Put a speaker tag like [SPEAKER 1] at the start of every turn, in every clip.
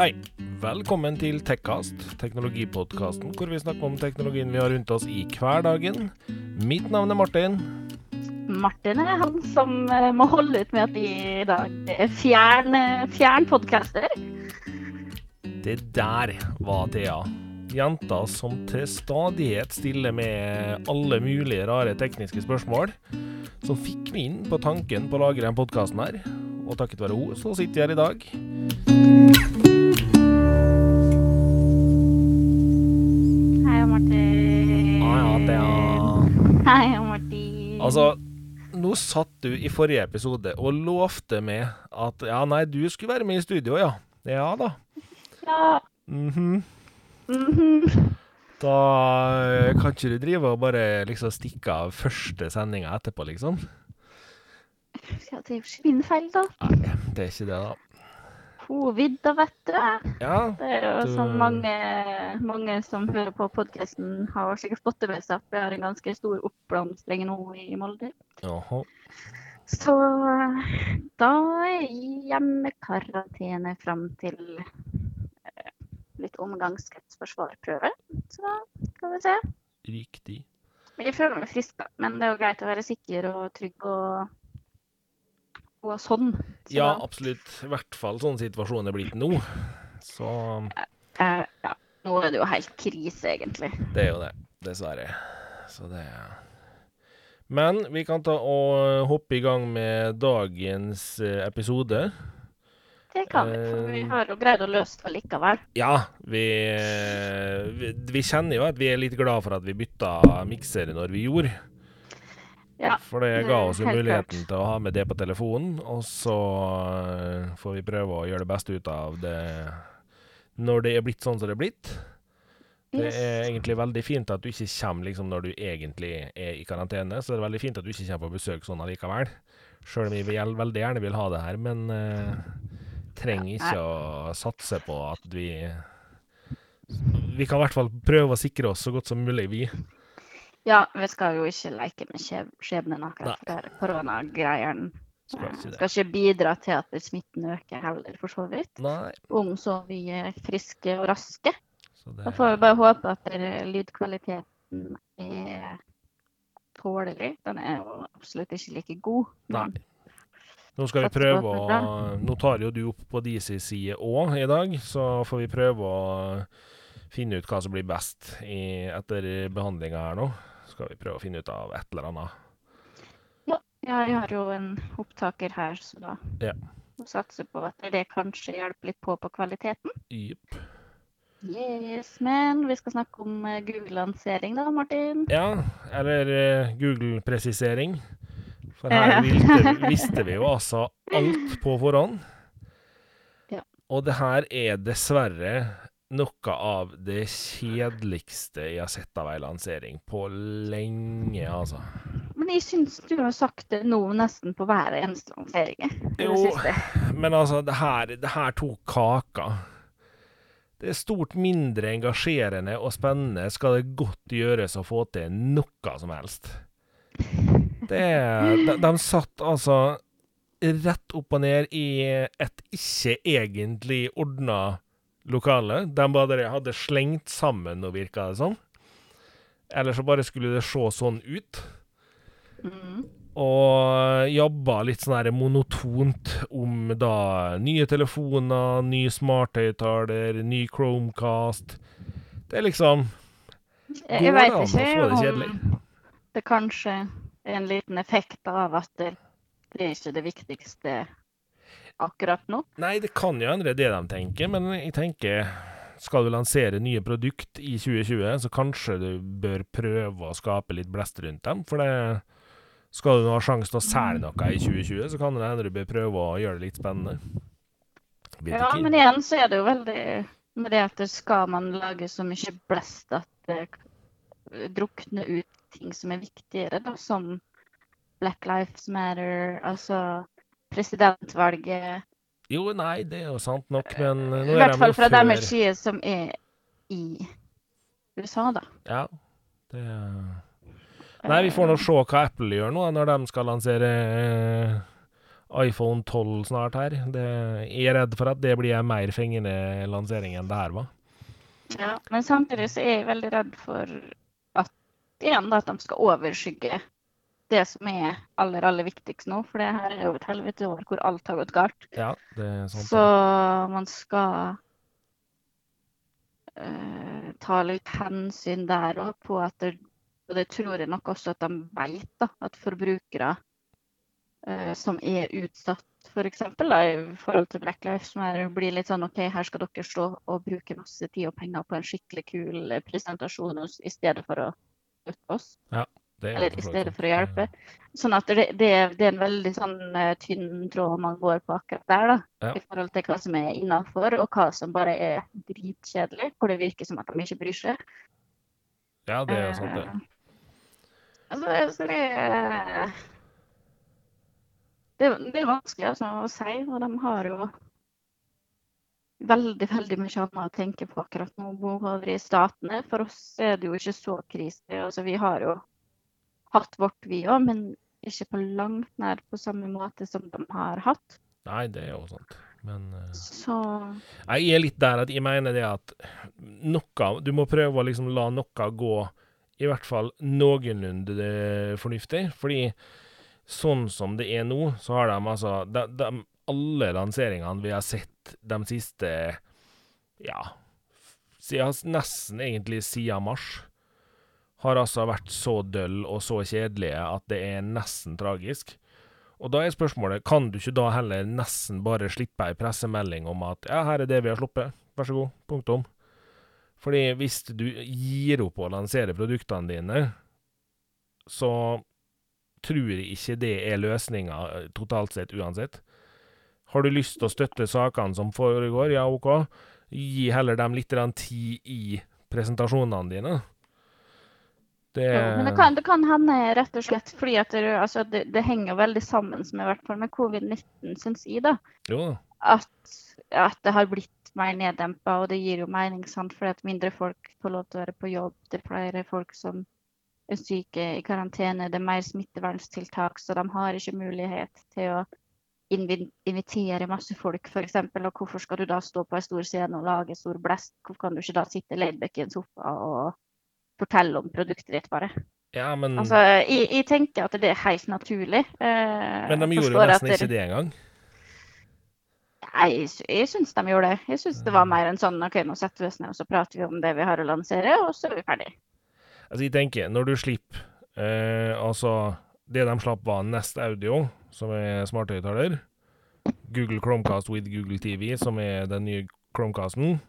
[SPEAKER 1] Hei. Velkommen til Tekkast, teknologipodkasten hvor vi snakker om teknologien vi har rundt oss i hverdagen. Mitt navn er Martin.
[SPEAKER 2] Martin er han som eh, må holde ut med at vi i dag er fjern, fjern podcaster.
[SPEAKER 1] Det der var Thea. Jenta som til stadighet stiller med alle mulige rare tekniske spørsmål. Som fikk meg inn på tanken på å lage denne podkasten her. Og takket være henne, så sitter jeg her i dag.
[SPEAKER 2] Hei, Martin.
[SPEAKER 1] Altså, nå satt du i forrige episode og lovte meg at ja, nei, du skulle være med i studio, ja. Ja da.
[SPEAKER 2] Ja.
[SPEAKER 1] Mhm.
[SPEAKER 2] mhm.
[SPEAKER 1] Da eh, kan ikke du drive og bare liksom stikke av første sendinga etterpå, liksom?
[SPEAKER 2] Ja, det er jo ikke min feil, da.
[SPEAKER 1] Nei, det er ikke det, da.
[SPEAKER 2] Covid, da, vet du.
[SPEAKER 1] Ja,
[SPEAKER 2] Det er jo
[SPEAKER 1] Du-
[SPEAKER 2] som mange, mange som hører på podkasten, har sikkert fått det med seg at vi har en ganske stor oppblomstring nå i Molde.
[SPEAKER 1] jaha.
[SPEAKER 2] Så da er hjemmekarantene fram til eh, litt omgangskretsforsvarprøve. Så da skal vi se.
[SPEAKER 1] Riktig.
[SPEAKER 2] Jeg føler meg frisk, da. Men det er jo greit å være sikker og trygg og, og sånn. Så
[SPEAKER 1] Ja, absolutt. I hvert fall sånn situasjonen er blitt nå. Så
[SPEAKER 2] eh, ja. Nå er det jo helt krise, egentlig.
[SPEAKER 1] det er jo det, dessverre. Så det Men vi kan ta og hoppe i gang med dagens eh, episode.
[SPEAKER 2] Det kan vi, for vi
[SPEAKER 1] Eh,
[SPEAKER 2] har jo greid å løse det likevel.
[SPEAKER 1] Ja, vi, vi, vi kjenner jo at vi er litt glad for at vi bytta mikser når vi gjorde.
[SPEAKER 2] Ja,
[SPEAKER 1] For det ga
[SPEAKER 2] er
[SPEAKER 1] oss jo muligheten
[SPEAKER 2] klart.
[SPEAKER 1] til å ha med det på telefonen, og så eh, får vi prøve å gjøre det beste ut av det når det er blitt sånn som det er blitt. Det er egentlig veldig fint at du ikke kommer liksom når du egentlig er i karantene, så det er veldig fint at du ikke kommer på besøk sånn allikevel. Sjøl om vi veldig gjerne vil ha det her, men uh, trenger ikke å satse på at vi Vi kan i hvert fall prøve å sikre oss så godt som mulig, vi.
[SPEAKER 2] Ja, vi skal jo ikke leke med skjeb- skjebnen akkurat. For koronagreiene
[SPEAKER 1] Skal ikke
[SPEAKER 2] skal ikke bidra til at smitten øker heller, for så vidt.
[SPEAKER 1] Nei.
[SPEAKER 2] Om så vi er friske og raske.
[SPEAKER 1] Så det
[SPEAKER 2] Da får vi bare håpe at lydkvaliteten er tålelig. Den er jo absolutt ikke like god.
[SPEAKER 1] Nei. Nå skal vi prøve å Nå tar jo du opp på deres side òg i dag, så får vi prøve å finne ut hva som blir best i, etter behandlinga her nå. Skal vi prøve å finne ut av et eller annet.
[SPEAKER 2] Ja, jeg har jo en opptaker her, så da
[SPEAKER 1] Ja.
[SPEAKER 2] må satse på at det kanskje hjelper litt på på kvaliteten.
[SPEAKER 1] Yep.
[SPEAKER 2] Yes, men vi skal snakke om eh, Google-lansering da, Martin.
[SPEAKER 1] Ja, eller eh, Google-presisering. For her visste, visste vi jo altså alt på forhånd.
[SPEAKER 2] Ja.
[SPEAKER 1] Og det her er dessverre noe av det kjedeligste jeg har sett av ei lansering på lenge, altså.
[SPEAKER 2] Men jeg syns du har sagt det nå nesten på hver eneste lansering.
[SPEAKER 1] Jo. Men altså, det her, det her tok kaka. Det er stort mindre engasjerende og spennende skal det godt gjøres å få til noe som helst. Det de, de satt altså rett opp og ned i et ikke egentlig ordna lokale. De bare hadde slengt sammen, og virka det som. Eller så bare skulle det se sånn ut.
[SPEAKER 2] Mm.
[SPEAKER 1] Og jobba litt sånn her monotont om da nye telefoner, ny smarthøyttaler, ny Chromecast. Det er liksom
[SPEAKER 2] Jeg,
[SPEAKER 1] Går
[SPEAKER 2] jeg
[SPEAKER 1] det ikke det
[SPEAKER 2] ikke
[SPEAKER 1] kjedelig?
[SPEAKER 2] det kanskje er en liten effekt av at det, det er ikke det viktigste akkurat nå.
[SPEAKER 1] Nei, det kan jo endre det de tenker, men jeg tenker skal du lansere nye produkt i 2020, så kanskje du bør prøve å skape litt blest rundt dem. For det skal du nå ha sjanse til å selge noe i 2020, så kan det hende du bør prøve å gjøre det litt spennende.
[SPEAKER 2] Ja, men igjen så er det jo veldig med det at skal man lage så mye blest at det drukner ut ting som er viktigere, da, som Black Lives Matter, altså presidentvalget.
[SPEAKER 1] Jo, nei, det er jo sant nok, men nå
[SPEAKER 2] I
[SPEAKER 1] er
[SPEAKER 2] hvert fall fra
[SPEAKER 1] før-
[SPEAKER 2] deres side som er i USA, da.
[SPEAKER 1] Ja, det Nei, vi får nå se hva Apple gjør nå, når de skal lansere eh, iPhone 12 snart her. Det, jeg er redd for at det blir en mer fengende lansering enn det her var.
[SPEAKER 2] Ja, men samtidig så er jeg veldig redd for at igjen at de skal overskygge det som er aller, aller viktigst nå. For det her er jo et helvete år hvor alt har gått galt.
[SPEAKER 1] Ja, det er sant.
[SPEAKER 2] Så man skal uh, ta litt hensyn der òg på at det, Og det tror jeg nok også at de vet, da, at forbrukere uh, som er utsatt. For i forhold til Black Lives Matter, blir litt sånn OK, her skal dere stå og bruke masse tid og penger på en skikkelig kul eh, presentasjon i stedet for å støtte oss.
[SPEAKER 1] Er
[SPEAKER 2] Eller i stedet for å hjelpe. Sånn at det, det, det er en veldig sånn eh, tynn tråd man går på akkurat der, da.
[SPEAKER 1] Ja.
[SPEAKER 2] I forhold til hva som er innafor, og hva som bare er dritkjedelig. Hvor det virker som at de ikke bryr seg.
[SPEAKER 1] Ja, det er jo sant, det.
[SPEAKER 2] Uh, Altså, så det er det, er- det er vanskelig altså, å si, og de har jo veldig, veldig mye annet å tenke på akkurat nå over i statene. For oss er det jo ikke så krise. Altså, vi har jo hatt vårt, vi òg, men ikke på langt nær på samme måte som de har hatt.
[SPEAKER 1] Nei, det er jo sant. Men eh,
[SPEAKER 2] Så
[SPEAKER 1] jeg er litt der at jeg mener det at noe Du må prøve å liksom la noe gå i hvert fall noenlunde fornuftig. Fordi sånn som det er nå, så har de altså de, de, Alle lanseringene vi har sett de siste Ja, siden, nesten egentlig siden mars, har altså vært så døll og så kjedelige at det er nesten tragisk. Og da er spørsmålet, kan du ikke da heller nesten bare slippe ei pressemelding om at ja, her er det vi har sluppet, vær så god, punktum. Fordi hvis du gir opp å lansere produktene dine, så tror jeg ikke det er løsninga totalt sett uansett. Har du lyst til å støtte sakene som foregår, ja OK, gi heller dem litt tid i presentasjonene dine. Det
[SPEAKER 2] Ja, men det kan, det kan hende rett og slett fordi at det, altså, det, det henger veldig sammen med, i hvert fall med covid-19, syns jeg, da. At, at det har blitt mer neddempa, og det gir jo mening, sant. Fordi at mindre folk får lov til å være på jobb. Det er flere folk som er syke i karantene. Det er mer smitteverntiltak, så de har ikke mulighet til å invitere masse folk, f.eks. Og hvorfor skal du da stå på en stor scene og lage stor blest? Hvorfor kan du ikke da sitte laidback i en sofa og fortelle om produktet ditt, bare?
[SPEAKER 1] Ja, men,
[SPEAKER 2] Altså, jeg, jeg tenker at det er helt naturlig. Eh,
[SPEAKER 1] men de gjorde jo nesten
[SPEAKER 2] det-
[SPEAKER 1] ikke det engang.
[SPEAKER 2] Nei, jeg, jeg syns de gjorde det. Jeg syns det var mer enn sånn OK, nå setter vi oss ned og så prater vi om det vi har å lansere, og så er vi ferdig.
[SPEAKER 1] Altså, jeg tenker, når du slipper eh, Altså, det de slapp var Nest Audio, som er smarthøyttaler. Google Chromecast with Google TV, som er den nye Chromecasten.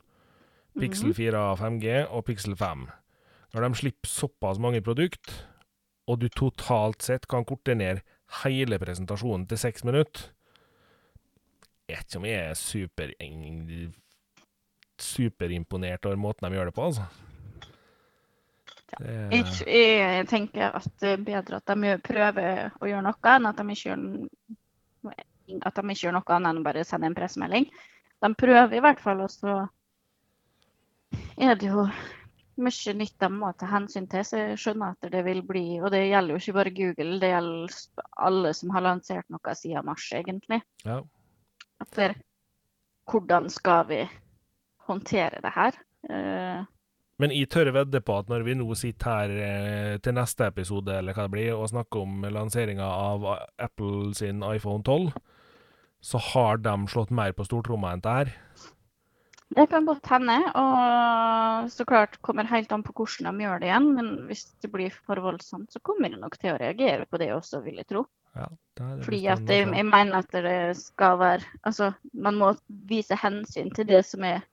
[SPEAKER 1] Pixel 4 a 5G og Pixel 5. Når de slipper såpass mange produkt, og du totalt sett kan korte ned hele presentasjonen til seks minutter Jeg vet ikke om jeg er super, superimponert over måten de gjør det på, altså. Det,
[SPEAKER 2] Jeg, jeg tenker at det er bedre at de prøver å gjøre noe, enn at de ikke gjør, at de ikke gjør noe annet enn å bare sende en pressemelding. De prøver i hvert fall, og så er det jo mye nytt de må ta hensyn til. Så jeg skjønner at det vil bli Og det gjelder jo ikke bare Google, det gjelder alle som har lansert noe siden mars, egentlig.
[SPEAKER 1] ja.
[SPEAKER 2] At det, hvordan skal vi håndtere det her? Uh,
[SPEAKER 1] Men jeg tør vedde på at når vi nå sitter her eh, til neste episode eller hva det blir, og snakker om lanseringa av Apple sin iPhone 12, så har de slått mer på stortromma enn det her.
[SPEAKER 2] Det kan godt hende, og så klart kommer helt an på hvordan de gjør det igjen. Men hvis det blir for voldsomt, så kommer de nok til å reagere på det også, vil jeg tro.
[SPEAKER 1] Ja, det det
[SPEAKER 2] Fordi at jeg, jeg mener at det skal være Altså, man må vise hensyn til det som er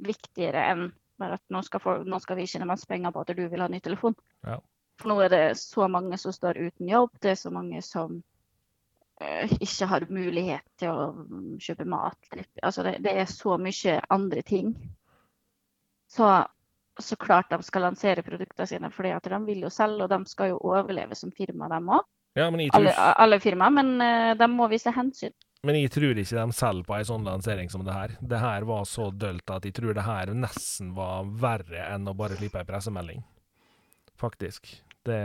[SPEAKER 2] viktigere enn bare at nå skal, folk, nå skal vi tjene masse penger på at du vil ha ny telefon.
[SPEAKER 1] Ja.
[SPEAKER 2] For nå er det så mange som står uten jobb, det er så mange som ikke har mulighet til å kjøpe mat. Altså det, det er så mye andre ting. Så, så klart de skal lansere produktene sine, fordi de vil jo selge, og de skal jo overleve som firma, dem òg.
[SPEAKER 1] Ja, tror,
[SPEAKER 2] Alle, alle firmaer, men eh, de må vise hensyn.
[SPEAKER 1] men jeg tror ikke de selger på ei sånn lansering som det her. Det her var så dølt at jeg tror det her nesten var verre enn å bare slippe ei pressemelding. Faktisk. Det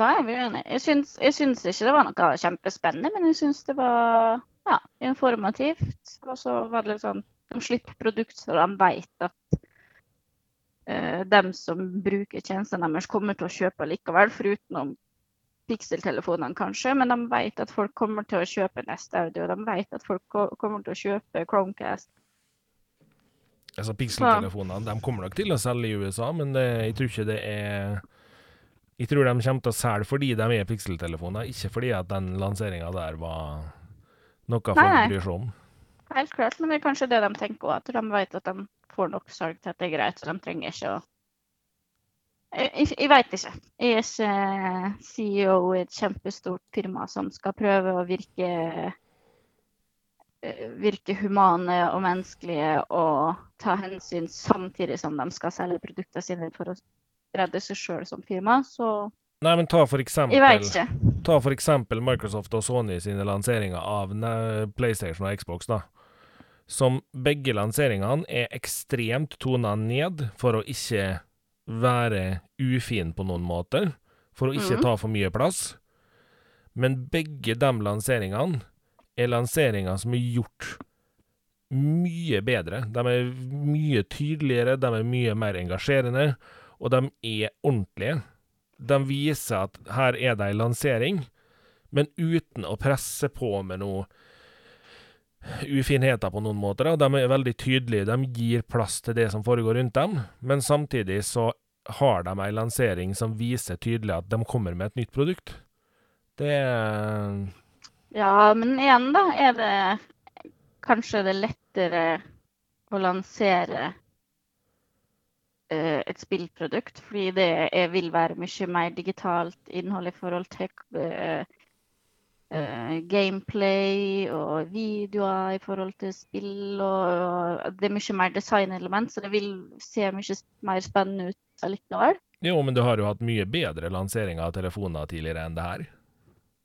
[SPEAKER 2] Da er vi enige. Jeg syns, jeg syns ikke det var noe kjempespennende, men jeg syns det var ja, informativt. Og så var det litt sånn De slipper produkt så de vet at eh, dem som bruker tjenestene deres, kommer til å kjøpe likevel, forutenom pikseltelefonene kanskje. Men de vet at folk kommer til å kjøpe Nest Audio, de vet at folk kommer til å kjøpe Chromecast.
[SPEAKER 1] Altså, Pikseltelefonene de kommer nok til å selge i USA, men det, jeg tror ikke det er Jeg tror de kommer til å selge fordi de er Pixel-telefoner, ikke fordi at den lanseringa der var noe folk bryr seg om.
[SPEAKER 2] Helt klart, men det er kanskje det de tenker òg, at de vet at de får nok salg til at det er greit, så de trenger ikke å Jeg, jeg, veit ikke. Jeg er ikke CEO i et kjempestort firma som skal prøve å virke eh, virke humane og menneskelige og ta hensyn samtidig som de skal selge produktene sine for å redde seg sjøl som firma. Så
[SPEAKER 1] Nei, men ta for eksempel. Ta for eksempel Microsoft og Sony sine lanseringer av PlayStation og Xbox, da. Som begge lanseringene er ekstremt tona ned for å ikke være ufin på noen måter. For å ikke
[SPEAKER 2] mm.
[SPEAKER 1] ta for mye plass. Men begge de lanseringene er lanseringer som er gjort mye bedre. De er mye tydeligere, de er mye mer engasjerende, og de er ordentlige. De viser at her er det ei lansering, men uten å presse på med noe ufinheter på noen måter. De er veldig tydelige, de gir plass til det som foregår rundt dem, men samtidig så har de ei lansering som viser tydelig at de kommer med et nytt produkt. Det
[SPEAKER 2] Ja, men igjen, da, er det kanskje det lettere å lansere et spillprodukt, fordi det er, vil være mye mer digitalt innhold i forhold til uh, uh, gameplay og videoer i forhold til spill. Og, og det er mye mer designelement, så det vil se mye mer spennende ut allikevel.
[SPEAKER 1] Jo, men du har jo hatt mye bedre lanseringer av telefoner tidligere enn det her.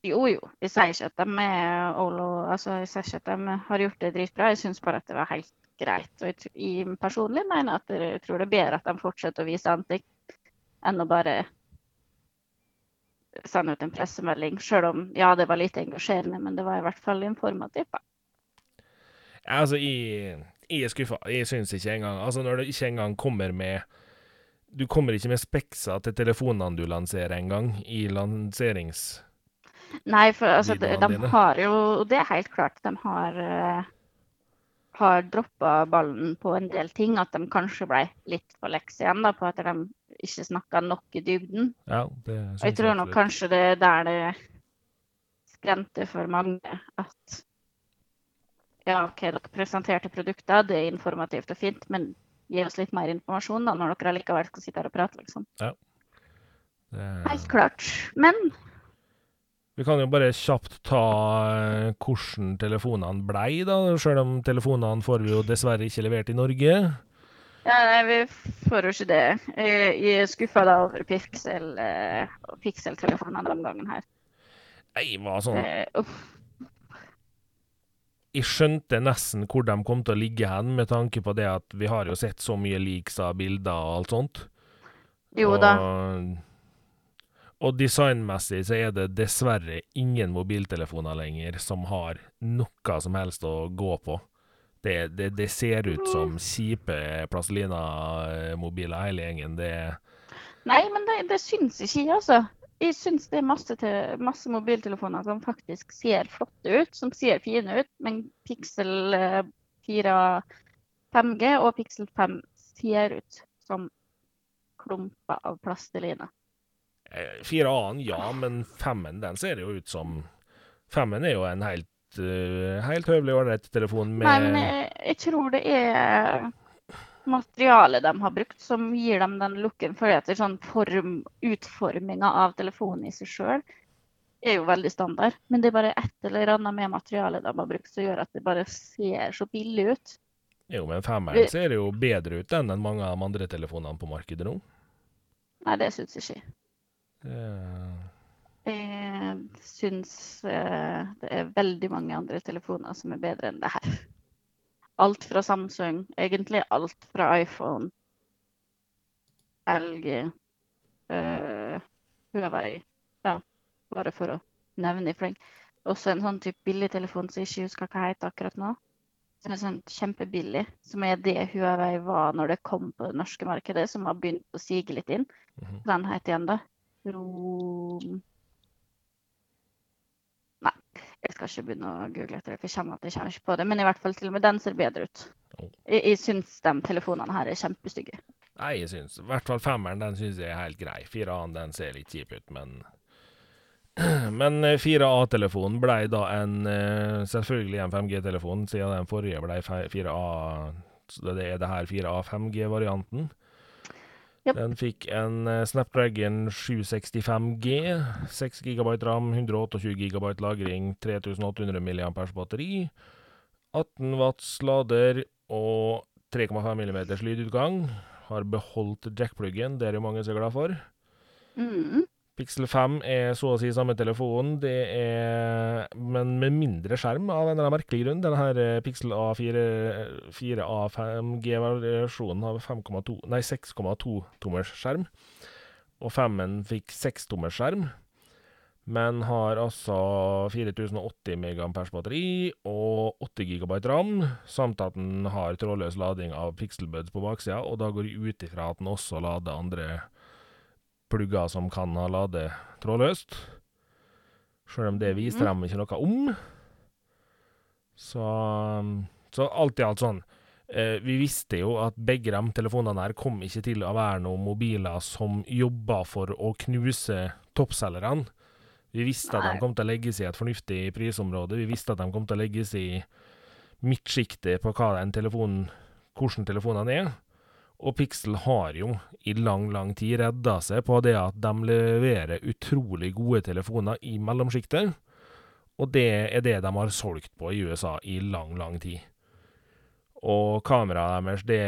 [SPEAKER 2] Jo, jo. Jeg sier ikke at de Olo, altså jeg sier ikke at de har gjort det dritbra. Jeg syns bare at det var helt greit. Og jeg, jeg personlig mener at jeg tror det er bedre at de fortsetter å vise ansikt, enn å bare sende ut en pressemelding. Selv om ja, det var litt engasjerende, men det var i hvert fall informativt. da.
[SPEAKER 1] Altså, jeg, jeg er skuffa. Jeg syns ikke engang Altså, når det ikke engang kommer med Du kommer ikke med spekser til telefonene du lanserer engang, i lanserings...
[SPEAKER 2] Nei, for altså, de, de har jo Det er helt klart. De har, uh, har droppa ballen på en del ting. At de kanskje ble litt for lekse igjen da, på at de ikke snakka nok i dybden.
[SPEAKER 1] Ja, det
[SPEAKER 2] Og
[SPEAKER 1] syns
[SPEAKER 2] jeg tror nok kanskje det er der det skremte for mange at ja, OK, dere presenterte produkter, det er informativt og fint, men gi oss litt mer informasjon da, når dere allikevel skal sitte her og prate, liksom.
[SPEAKER 1] Det,
[SPEAKER 2] Helt klart. Men
[SPEAKER 1] vi kan jo bare kjapt ta eh, hvordan telefonene blei, da. Sjøl om telefonene får vi jo dessverre ikke levert i Norge.
[SPEAKER 2] ja, nei, vi får jo ikke det. Jeg jeg er skuffa over Pixel, eh, Pixel-telefonene den gangen her.
[SPEAKER 1] Nei, hva sånn
[SPEAKER 2] uh.
[SPEAKER 1] Jeg skjønte nesten hvor de kom til å ligge hen, med tanke på det at vi har jo sett så mye leaks av bilder og alt sånt.
[SPEAKER 2] Jo da.
[SPEAKER 1] Og, og designmessig så er det dessverre ingen mobiltelefoner lenger som har noe som helst å gå på. Det, det, det ser ut som kjipe Plastelina-mobiler, hele gjengen. Det
[SPEAKER 2] Nei, men det, det syns ikke jeg, altså. Jeg syns det er masse, til, masse mobiltelefoner som faktisk ser flotte ut, som ser fine ut, men Pixel eh, 4 5G og Pixel 5 ser ut som klumper av plastelina.
[SPEAKER 1] Eh, 4A-en, ja, men 5-en, den ser jo ut som 5-en er jo en helt, uh, helt høvelig ålreit telefon med
[SPEAKER 2] Nei, men jeg, jeg tror det er materialet de har brukt som gir dem den looken. For det sånn form, utforminga av telefonen i seg sjøl er jo veldig standard. Men det er bare et eller annet med materialet de har brukt som gjør at det bare ser så billig ut.
[SPEAKER 1] Jo, men 5-en ser jo bedre ut enn mange av de andre telefonene på markedet nå.
[SPEAKER 2] Nei, det syns jeg.
[SPEAKER 1] Eh,
[SPEAKER 2] Jeg syns eh, det er veldig mange andre telefoner som er bedre enn det her. Alt fra Samsung, egentlig alt fra iPhone, LG, uh, Huawei. Ja, bare for å nevne i fleng. Også en sånn type billig telefon som jeg ikke husker hva heter akkurat nå. Som er sånn kjempebillig. Som er det Huawei var når det kom på det norske markedet, som har begynt å sige litt inn.
[SPEAKER 1] Mhm.
[SPEAKER 2] Den heter igjen, da? Rom... Nei, jeg skal ikke begynne å google etter det, for jeg kommer, jeg kommer ikke på det. Men i hvert fall til og med den ser bedre ut.
[SPEAKER 1] Oh.
[SPEAKER 2] Jeg, jeg syns de telefonene her er kjempestygge.
[SPEAKER 1] Nei, jeg syns I hvert fall femmeren den syns jeg er helt grei. 4A-en den ser litt kjip ut, men Men eh, 4A-telefonen ble da en eh, selvfølgelig en 5G-telefon, siden den forrige ble 4A Så det er det her 4A 5G-varianten.
[SPEAKER 2] Japp.
[SPEAKER 1] Den fikk en eh, Snapdragon 765G, 6 GB ram, 128 GB lagring, 3800 mAh batteri, 18 watts lader og 3,5 mm lydutgang. Har beholdt jackpluggen, det er jo mange som er glad for.
[SPEAKER 2] Mm.
[SPEAKER 1] Pixel 5 er så å si samme telefon, det er, men med mindre skjerm av en eller annen merkelig grunn. Denne her eh, Pixel A4, 4A5G-versjonen har 5,2 nei 6,2 tommers skjerm, og 5-en fikk 6 tommers skjerm. Men har altså 4080 mAh batteri og 8 GB ram, samt at den har trådløs lading av pixelbuds på baksida, og da går jeg ut ifra at den også lader andre plugger som kan ha lade trådløst. Sjøl om det viser dem ikke noe om. Så, så alt i alt sånn eh, Vi visste jo at begge de telefonene her kom ikke til å være noen mobiler som jobba for å knuse toppselgerne. Vi visste at de kom til å legges i et fornuftig prisområde. Vi visste at de kom til å legges i midtsjiktet på hva den telefonen, hvordan telefonene er. Og Pixel har jo i lang, lang tid redda seg på det at de leverer utrolig gode telefoner i mellomsjiktet. Og det er det de har solgt på i USA i lang, lang tid. Og kameraet deres, det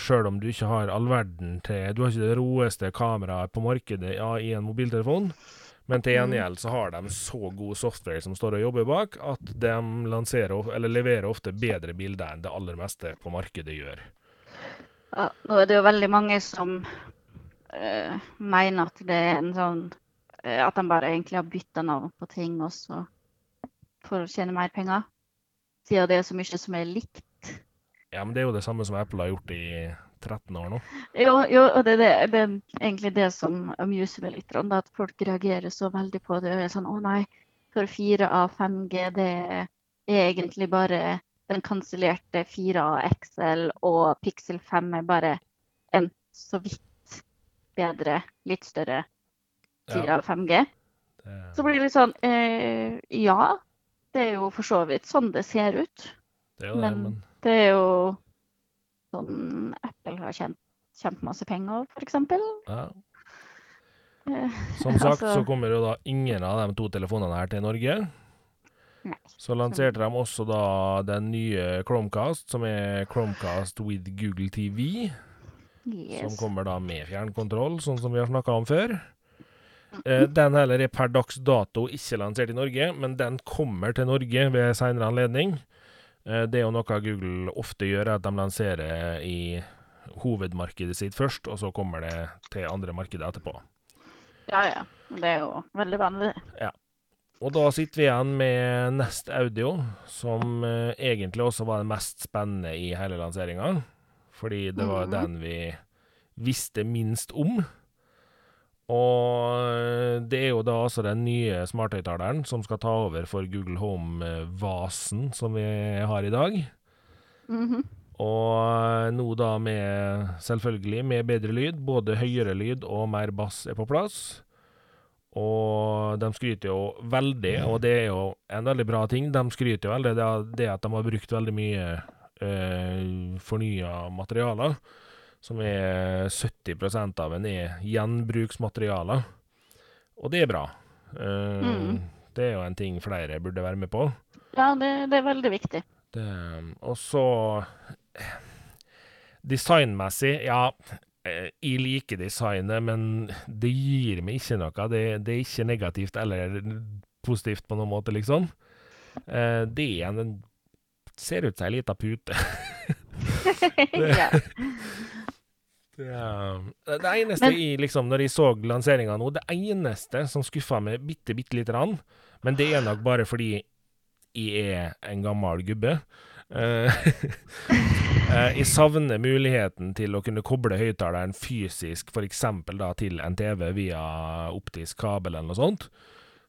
[SPEAKER 1] Sjøl om du ikke har all verden til Du har ikke det roeste kameraet på markedet ja, i en mobiltelefon, men til gjengjeld så har de så god software som står og jobber bak, at de lanserer, eller leverer ofte bedre bilder enn det aller meste på markedet gjør.
[SPEAKER 2] Ja, nå er det jo veldig mange som uh, mener at det er en sånn uh, At de bare egentlig har bytta navn på ting også for å tjene mer penger. Siden det er så mye som er likt.
[SPEAKER 1] Ja, men det er jo det samme som Apple har gjort i 13 år nå.
[SPEAKER 2] Jo, jo og det, det, det er egentlig det som amuser meg litt. da, At folk reagerer så veldig på det. og er sånn, Å nei, for 4A 5G, det er egentlig bare den kansellerte 4A XL, og Pixel 5 er bare en så vidt bedre, litt større 4A 5G.
[SPEAKER 1] Det,
[SPEAKER 2] Så blir det litt sånn eh, Ja, det er jo for så vidt sånn det ser ut.
[SPEAKER 1] det det,
[SPEAKER 2] men-
[SPEAKER 1] men
[SPEAKER 2] Det er jo sånn Apple har tjent kjempemasse penger, f.eks.
[SPEAKER 1] ja.
[SPEAKER 2] Eh,
[SPEAKER 1] Som sagt
[SPEAKER 2] Altså-
[SPEAKER 1] så kommer jo da ingen av de to telefonene her til Norge.
[SPEAKER 2] Nei.
[SPEAKER 1] Så lanserte de også da den nye Chromecast, som er Chromecast with Google TV. Som kommer da med fjernkontroll, sånn som vi har snakka om før. Eh, den heller er per dags dato ikke lansert i Norge, men den kommer til Norge ved senere anledning. Eh, det er jo noe Google ofte gjør, at de lanserer i hovedmarkedet sitt først, og så kommer det til andre markeder etterpå.
[SPEAKER 2] Ja, ja. Det er jo veldig vanlig.
[SPEAKER 1] Og da sitter vi igjen med Nest Audio, som eh, egentlig også var den mest spennende i hele lanseringa. Fordi det var
[SPEAKER 2] mm.
[SPEAKER 1] den vi visste minst om. Og eh, det er jo da altså den nye smarthøyttaleren som skal ta over for Google Home-vasen som vi har i dag.
[SPEAKER 2] Mhm.
[SPEAKER 1] Og nå da med, selvfølgelig, med bedre lyd. Både høyere lyd og mer bass er på plass. Og de skryter jo veldig, og det er jo en veldig bra ting, de skryter jo veldig av det at de har brukt veldig mye eh, fornya materialer. Som er 70% av en er gjenbruksmaterialer. Og det er bra. Eh,
[SPEAKER 2] Mm.
[SPEAKER 1] Det er jo en ting flere burde være med på.
[SPEAKER 2] Ja, det, det er veldig viktig.
[SPEAKER 1] Det, og så Designmessig, ja eh, Jeg liker designet, men det gir meg ikke noe. Det, det er ikke negativt eller positivt på noen måte, liksom. Eh, Det er en en ser ut som ei lita pute. det, Det, det eneste i, liksom, når jeg så lanseringa nå, det eneste som skuffa meg bitte, bitte lite grann, men det er nok bare fordi jeg er en gammel gubbe. Eh, eh, jeg savner muligheten til å kunne koble høyttaleren fysisk, f.eks. da til en TV via optisk kabel eller noe sånt,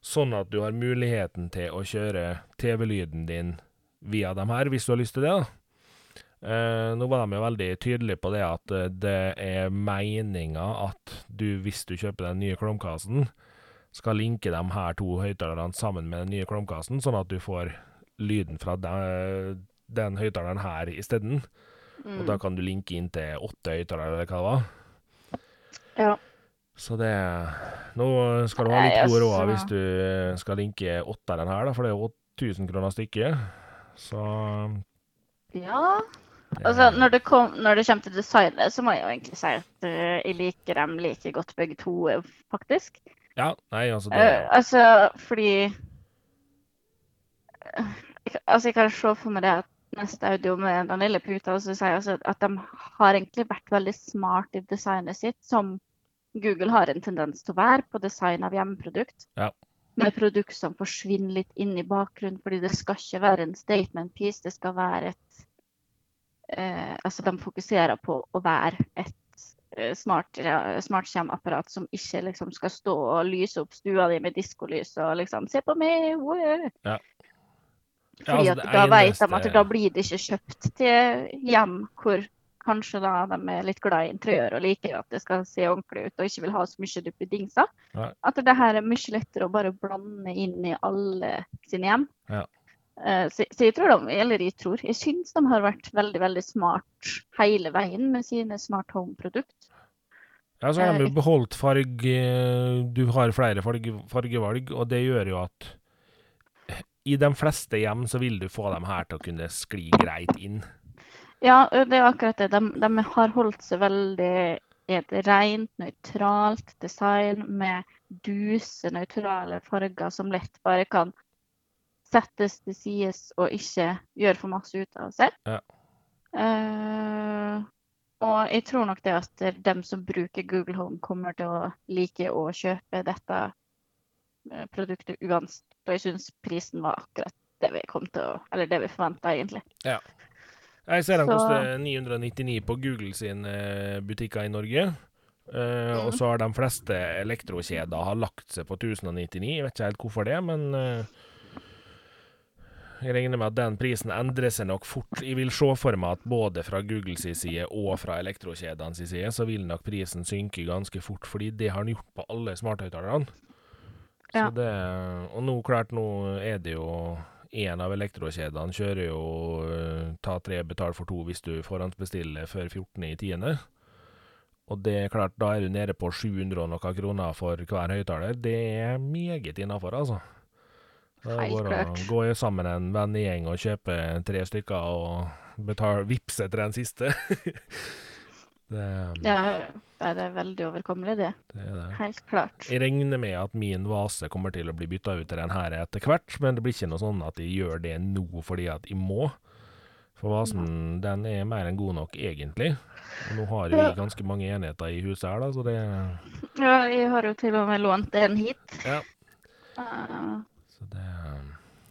[SPEAKER 1] sånn at du har muligheten til å kjøre TV-lyden din via dem her, hvis du har lyst til det. da. Uh, nå var de jo veldig tydelige på det at det er meninga at du, hvis du kjøper den nye klomkassen skal linke de her to høyttalerne sammen med den nye klomkassen sånn at du får lyden fra den, den høyttaleren her isteden. Og da kan du linke inn til åtte høyttalere, eller hva det var.
[SPEAKER 2] Ja.
[SPEAKER 1] Så det Nå skal du ha litt god råd hvis du skal linke åtteren her, da, for det er jo 1000 kroner stykket. Så
[SPEAKER 2] ja. Altså, når det, kom, når det kommer til designet, så må jeg jo egentlig si at eh, jeg liker dem like godt begge to, eh, faktisk.
[SPEAKER 1] Ja, nei, altså det
[SPEAKER 2] Uh, altså, fordi uh, Altså, jeg kan se for meg det at neste audio med den lille puta, så sier jeg altså at de har egentlig vært veldig smart i designet sitt, som Google har en tendens til å være på design av hjemmeprodukt.
[SPEAKER 1] Ja.
[SPEAKER 2] Med produkt som forsvinner litt inn i bakgrunnen, fordi det skal ikke være en statement piece, det skal være et eh, Altså, de fokuserer på å være et eh, smart, ja, smartskjermapparat som ikke liksom skal stå og lyse opp stua di med diskolys og liksom 'Se på meg!' wow!»
[SPEAKER 1] Ja. Ja, altså,
[SPEAKER 2] da vet de at da blir det ikke kjøpt til hjem hvor kanskje da de er litt glad i interiør og liker at det skal se ordentlig ut og ikke vil ha så mye duppedingser. At det her er mye lettere å bare blande inn i alle sine hjem.
[SPEAKER 1] Ja.
[SPEAKER 2] Eh, Så, så jeg tror de, eller jeg tror, jeg syns de har vært veldig veldig smart hele veien med sine smart home-produkt.
[SPEAKER 1] Ja, så har de
[SPEAKER 2] Eh,
[SPEAKER 1] jo beholdt farge Du har flere farge, fargevalg, og det gjør jo at i de fleste hjem så vil du få dem her til å kunne skli greit inn.
[SPEAKER 2] Ja, det er akkurat det. De, de har holdt seg veldig i et rent, nøytralt design med duse, nøytrale farger som lett bare kan settes til sides og ikke gjøre for masse ut av seg.
[SPEAKER 1] Ja.
[SPEAKER 2] Uh, og jeg tror nok det at dem som bruker Google Home, kommer til å like å kjøpe dette produktet uansett. Og jeg syns prisen var akkurat det vi kom til å Eller det vi forventa, egentlig.
[SPEAKER 1] Jeg ser den
[SPEAKER 2] Så-
[SPEAKER 1] koster 999 på Google sin eh, butikker i Norge. Eh, Og så har de fleste elektrokjeder har lagt seg på 1099. Jeg vet ikke helt hvorfor det, men uh, jeg regner med at den prisen endrer seg nok fort. Jeg vil se for meg at både fra Googles side og fra elektrokjedenes side, så vil nok prisen synke ganske fort, fordi det har den gjort på alle smarthøyttalerne.
[SPEAKER 2] Ja.
[SPEAKER 1] det, og nå, klart, nå er det jo en av elektrokjedene kjører jo eh, ta tre, betal for to hvis du forhåndsbestiller før 14. i tiende. Og det er klart, da er du nede på 700 og noe kroner for hver høyttaler. Det er meget innafor, altså. Bare å
[SPEAKER 2] klart.
[SPEAKER 1] gå sammen en vennegjeng og kjøpe tre stykker og betale vippse etter den siste. det,
[SPEAKER 2] Ja, det er veldig overkommelig, det.
[SPEAKER 1] det det.
[SPEAKER 2] Helt klart.
[SPEAKER 1] Jeg regner med at min vase kommer til å bli bytta ut til den her etter hvert, men det blir ikke noe sånn at jeg gjør det nå fordi at jeg må. For vasen den er mer enn god nok, egentlig. Og nå har vi
[SPEAKER 2] Ja.
[SPEAKER 1] ganske mange enheter i huset her, da, så det
[SPEAKER 2] Ja, jeg har jo til og med lånt en hit.
[SPEAKER 1] Ja.
[SPEAKER 2] Uh,
[SPEAKER 1] Så det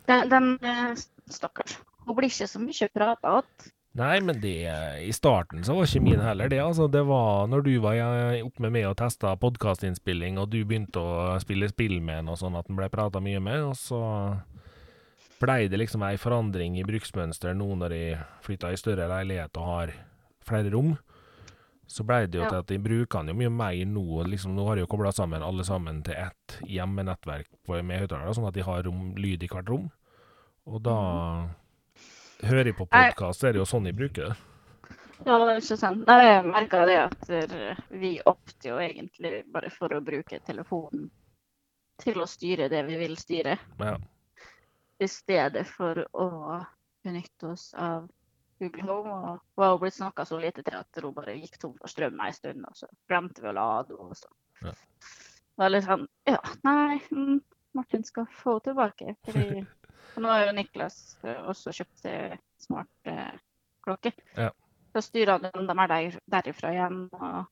[SPEAKER 2] den, den eh, stakkars. Hun blir ikke så mye prata att.
[SPEAKER 1] Nei, men det I starten så var ikke min heller det. altså. Det var når du var eh, oppe med meg og testa podkastinnspilling, og du begynte å spille spill med en og sånn, at den ble prata mye med, og så blei det liksom ei forandring i bruksmønster nå når jeg flytta i større leilighet og har flere rom. Så blei det jo til at jeg bruker den jo mye mer nå. liksom Nå har jeg jo kobla sammen alle sammen til ett hjemmenettverk med høyttalere, sånn at de har rom, lyd i hvert rom. Og da hører på podkast, er det jo sånn de bruker det.
[SPEAKER 2] Ja, det er ikke sant. Nei, jeg merka det at eh, vi opter jo egentlig bare for å bruke telefonen til å styre det vi vil styre,
[SPEAKER 1] Ja.
[SPEAKER 2] i stedet for å benytte oss av Google Home. Og hun har blitt snakka så lite til at hun bare gikk tom for strøm ei stund, og så glemte vi å lade henne. og så.
[SPEAKER 1] Ja.
[SPEAKER 2] Det var litt sånn Ja, nei, mm, Martin skal få tilbake. Fordi og nå har jo Niklas eh, også kjøpt seg smart eh, klokke.
[SPEAKER 1] Ja.
[SPEAKER 2] Så styrer han dem er der, derifra igjen. Og...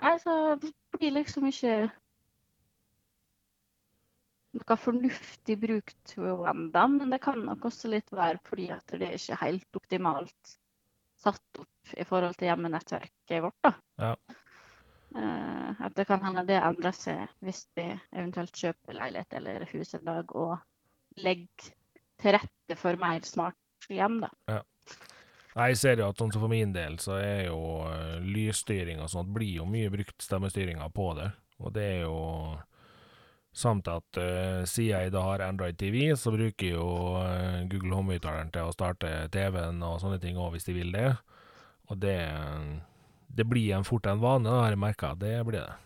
[SPEAKER 2] Nei, så det blir liksom ikke noe fornuftig brukt ennå, men det kan nok også litt være fordi at det er ikke helt optimalt satt opp i forhold til hjemmenettverket vårt. da.
[SPEAKER 1] Ja.
[SPEAKER 2] Eh, at det kan hende det endrer seg hvis vi eventuelt kjøper leilighet eller hus en dag og legger til rette for mer smart hjem. da.
[SPEAKER 1] Ja. Jeg ser jo at sånn for min del, så er jo uh, lysstyring og sånt blir jo mye brukt stemmestyringa på det. Og det er jo Samt at uh, siden jeg da har Android TV, så bruker jo uh, Google Home-uttaleren til å starte TV-en og sånne ting òg, hvis de vil det. Og det, det blir en fort en vane, da, har jeg merka. Det blir det.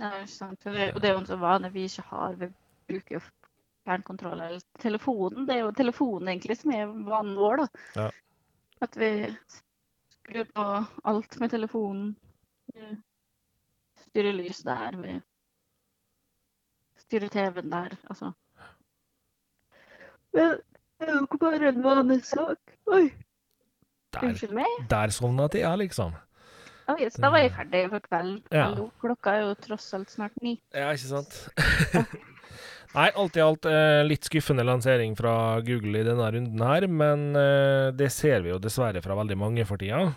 [SPEAKER 2] Nei, ikke sant. Og det, og det er jo en sånn vane vi ikke har. Vi bruker jo fjernkontroll eller telefonen. Det er jo telefonen egentlig som er vanen vår, da.
[SPEAKER 1] Ja.
[SPEAKER 2] At vi skrur på alt med telefonen. Vi styrer lys der. Vi styrer TV-en der, altså. Men det er jo ikke bare en vanesak. Oi,
[SPEAKER 1] Der,
[SPEAKER 2] unnskyld meg.
[SPEAKER 1] der sovna Thea, liksom.
[SPEAKER 2] Så da var jeg ferdig for kvelden.
[SPEAKER 1] Ja.
[SPEAKER 2] Hallo, klokka er jo tross alt snart ni.
[SPEAKER 1] Ja, ikke sant? Nei, alt i alt eh, litt skuffende lansering fra Google i denne runden her, men eh, det ser vi jo dessverre fra veldig mange for tida.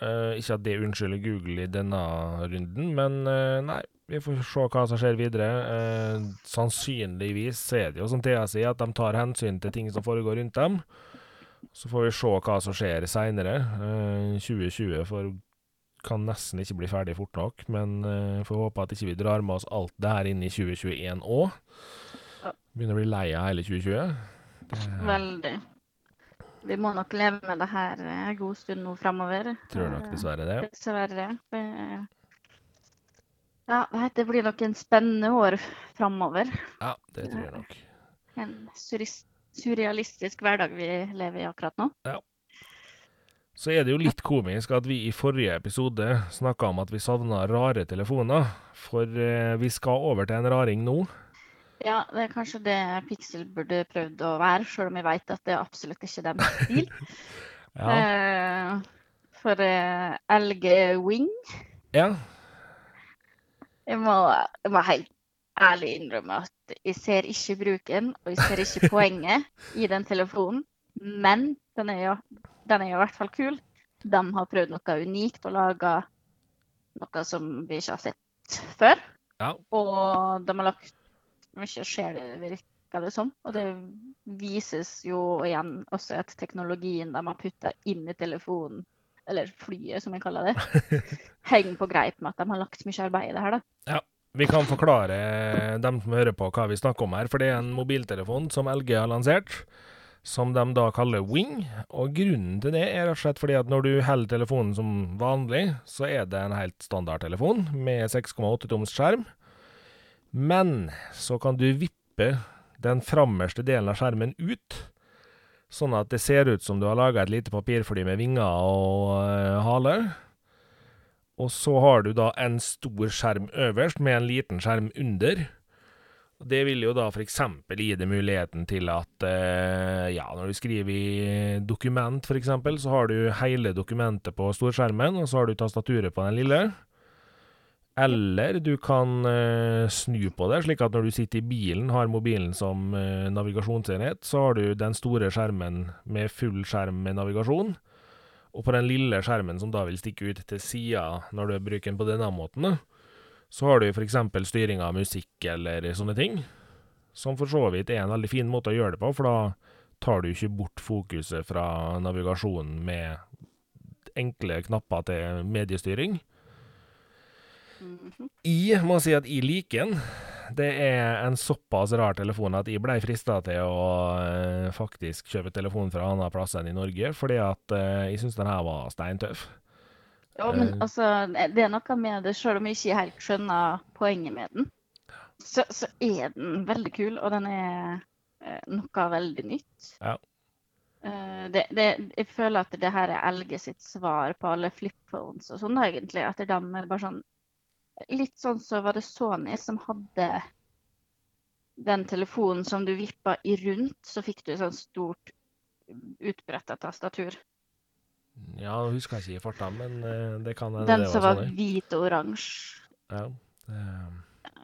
[SPEAKER 1] Eh, ikke at det unnskylder Google i denne runden, men eh, nei, vi får se hva som skjer videre. Eh, sannsynligvis er det jo som Thea sier, at de tar hensyn til ting som foregår rundt dem. Så får vi se hva som skjer seinere. Eh, 2020 får kan nesten ikke bli ferdig fort nok, men uh, får håpe at ikke vi drar med oss alt det her inn i 2021 òg. Begynner å bli lei av hele 2020. Det
[SPEAKER 2] Veldig. Vi må nok leve med det her en god stund nå framover.
[SPEAKER 1] tror nok dessverre det.
[SPEAKER 2] Dessverre. Ja, det det blir nok en spennende år framover.
[SPEAKER 1] Ja, det tror jeg nok.
[SPEAKER 2] En surrealistisk hverdag vi lever i akkurat nå.
[SPEAKER 1] Så er det jo litt komisk at vi i forrige episode snakka om at vi savna rare telefoner, for eh, vi skal over til en raring nå.
[SPEAKER 2] Ja, det er kanskje det Pixel burde prøvd å være, sjøl om jeg vet at det er absolutt ikke deres stil.
[SPEAKER 1] Ja,
[SPEAKER 2] Eh, for eh, LG Wing
[SPEAKER 1] ja.
[SPEAKER 2] Jeg må, jeg må helt ærlig innrømme at jeg ser ikke bruken, og jeg ser ikke poenget i den telefonen. Men den er jo, den er i hvert fall kul. De har prøvd noe unikt og laga noe som vi ikke har sett før.
[SPEAKER 1] Ja.
[SPEAKER 2] Og de har lagt mye sjel i det, virker det som. Og det vises jo igjen også at teknologien de har putta inn i telefonen, eller flyet som jeg kaller det, henger på greip med at de har lagt mye arbeid i det her. da.
[SPEAKER 1] Vi kan forklare dem som hører på hva vi snakker om her, for det er en mobiltelefon som LG har lansert, som de da kaller Wing. Og grunnen til det er rett og slett fordi at når du holder telefonen som vanlig, så er det en helt standard telefon med 6,8 toms skjerm. Men så kan du vippe den framerste delen av skjermen ut, sånn at det ser ut som du har laga et lite papirfly med vinger og eh, hale. Og så har du da en stor skjerm øverst med en liten skjerm under. Og Det vil jo da f.eks. gi deg muligheten til at eh, ja, når du skriver i dokument f.eks., så har du hele dokumentet på storskjermen, og så har du tastaturet på den lille. Eller du kan eh, snu på det, slik at når du sitter i bilen, har mobilen som eh, navigasjonsenhet, så har du den store skjermen med full skjerm med navigasjon. Og på den lille skjermen som da vil stikke ut til sida når du bruker den på denne måten, da, så har du f.eks. styring av musikk eller sånne ting. Som for så vidt er en veldig fin måte å gjøre det på, for da tar du ikke bort fokuset fra navigasjonen med enkle knapper til mediestyring.
[SPEAKER 2] Mhm.
[SPEAKER 1] Jeg må si at jeg liker den. Det er en såpass rar telefon at jeg blei frista til å eh, faktisk kjøpe telefon fra en annen plass enn i Norge, fordi at eh, jeg syns den her var steintøff.
[SPEAKER 2] Ja, men
[SPEAKER 1] Eh.
[SPEAKER 2] altså, det er noe med det, selv om jeg ikke helt skjønner poenget med den, så, så er den veldig kul, og den er eh, noe veldig nytt.
[SPEAKER 1] Ja.
[SPEAKER 2] Eh, det, det, jeg føler at det her er LG sitt svar på alle flipphones og sånn, egentlig. At de er bare sånn Litt sånn så var det Sony som hadde den telefonen som du vippa i rundt, så fikk du et sånt stort utbretta tastatur.
[SPEAKER 1] Ja, nå husker jeg ikke i farta, men eh, det kan hende
[SPEAKER 2] Den som
[SPEAKER 1] var
[SPEAKER 2] var
[SPEAKER 1] sånn.
[SPEAKER 2] hvit og oransje.
[SPEAKER 1] Ja.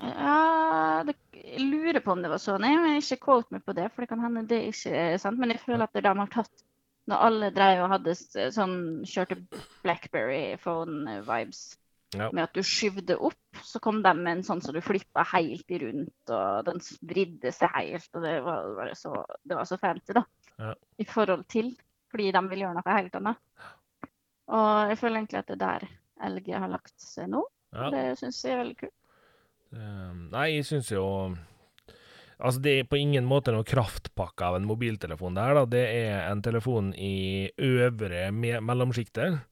[SPEAKER 2] Ja, det, jeg lurer på om det var sånn. Jeg vil ikke quote meg på det, for det kan hende det ikke er sant. Men jeg føler at de har tatt Når alle drev og hadde sånn kjørte Blackberry phone-vibes
[SPEAKER 1] Ja.
[SPEAKER 2] med at du skyvde opp, så kom de med en sånn som du flippa helt i rundt, og den vridde seg helt, og det var så, det var så fancy, da.
[SPEAKER 1] Ja.
[SPEAKER 2] I forhold til, fordi de vil gjøre noe helt annet. Og jeg føler egentlig at det er der LG har lagt seg nå.
[SPEAKER 1] Ja.
[SPEAKER 2] Det syns jeg er veldig kult.
[SPEAKER 1] Eh, Nei, jeg syns jo Altså, det er på ingen måte noe kraftpakke av en mobiltelefon der, da. Det er en telefon i øvre me mellomsjiktet.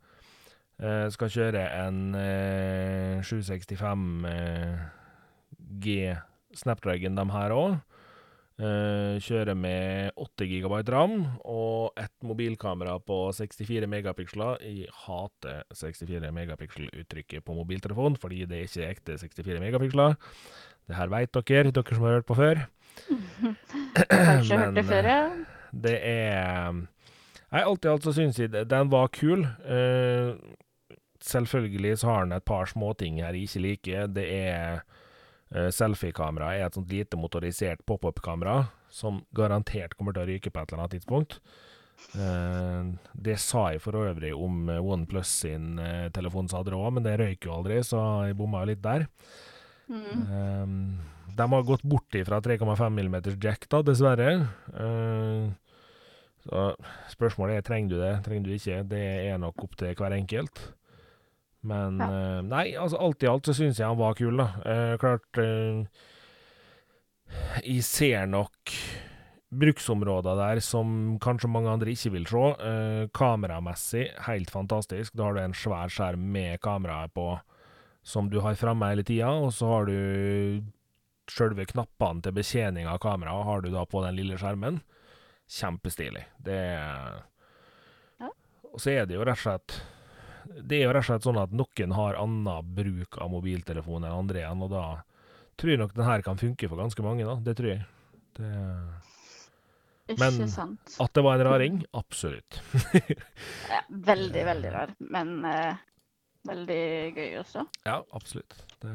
[SPEAKER 1] Uh, skal kjøre en uh, 765 eh, G Snapdragon, de her òg. Eh, kjører med 8 GB ram og et mobilkamera på 64 megapiksler. Jeg hater 64 megapiksel-uttrykket på mobiltelefon, fordi det er ikke ekte 64 megapiksler. Det her vet dere, dere som har hørt på før.
[SPEAKER 2] Kanskje hørt det før, ja.
[SPEAKER 1] Det er Nei, alt i alt så syns jeg den var kul. Eh, selvfølgelig så har den et par småting her jeg ikke liker. Det er eh, Selfiekamera er et sånt lite motorisert pop-up-kamera som garantert kommer til å ryke på et eller annet tidspunkt. Eh, det sa jeg for øvrig om eh, OnePlus sin uh, telefon som hadde òg, men det røyk jo aldri, så jeg bomma jo litt der.
[SPEAKER 2] Mm.
[SPEAKER 1] De har gått bort ifra 3,5 mm jack, da, dessverre. Så spørsmålet er trenger du det, trenger du ikke. Det er nok opp til hver enkelt. Men uh, nei, altså alt i alt så syns jeg han var kul, da. Uh, klart uh, Jeg ser nok bruksområder der som kanskje mange andre ikke vil se. Kameramessig helt fantastisk. Da har du en svær skjerm med kameraet på som du har framme hele tida, og så har du sjølve knappene til betjening av kameraet har du da på den lille skjermen. Kjempestilig. Det
[SPEAKER 2] Ja.
[SPEAKER 1] Og så er det jo rett og slett Det er jo rett og slett sånn at noen har annen bruk av mobiltelefon enn andre igjen, og da tror jeg nok den her kan funke for ganske mange, da. Det tror jeg. Det, Men- at det var en raring? Absolutt.
[SPEAKER 2] Ja, veldig, veldig rar, men uh, veldig gøy også.
[SPEAKER 1] Ja, absolutt. Det...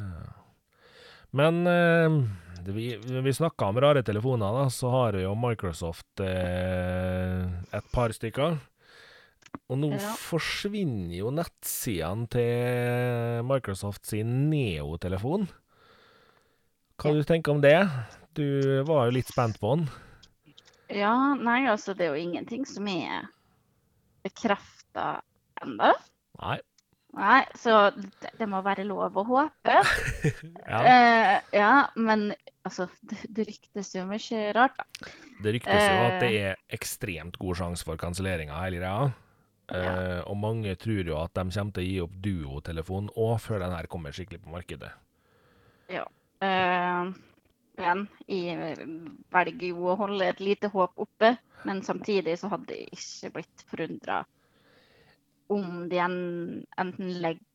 [SPEAKER 1] Men uh, det, vi, vi snakka om rare telefoner, da, så har jo Microsoft uh, et par stykker. Og nå
[SPEAKER 2] Ja.
[SPEAKER 1] forsvinner jo nettsidene til Microsoft sin Neo-telefon. Hva
[SPEAKER 2] Ja.
[SPEAKER 1] du tenker om det? Du var jo litt spent på den.
[SPEAKER 2] Ja, nei, altså det er jo ingenting som er bekrefta ennå.
[SPEAKER 1] Nei.
[SPEAKER 2] Nei, så det, det må være lov å håpe.
[SPEAKER 1] Ja,
[SPEAKER 2] Eh, ja, men altså, det, ryktes jo mye rart, da.
[SPEAKER 1] det ryktes jo at det
[SPEAKER 2] eh,
[SPEAKER 1] er ekstremt god sjanse for kansellering av hele greia. Eh, og mange tror jo at de kommer til å gi opp duo-telefon òg, før den her kommer skikkelig på markedet.
[SPEAKER 2] Eh, igjen, jeg velger jo å holde et lite håp oppe, men samtidig så hadde jeg ikke blitt forundra om de en, enten legger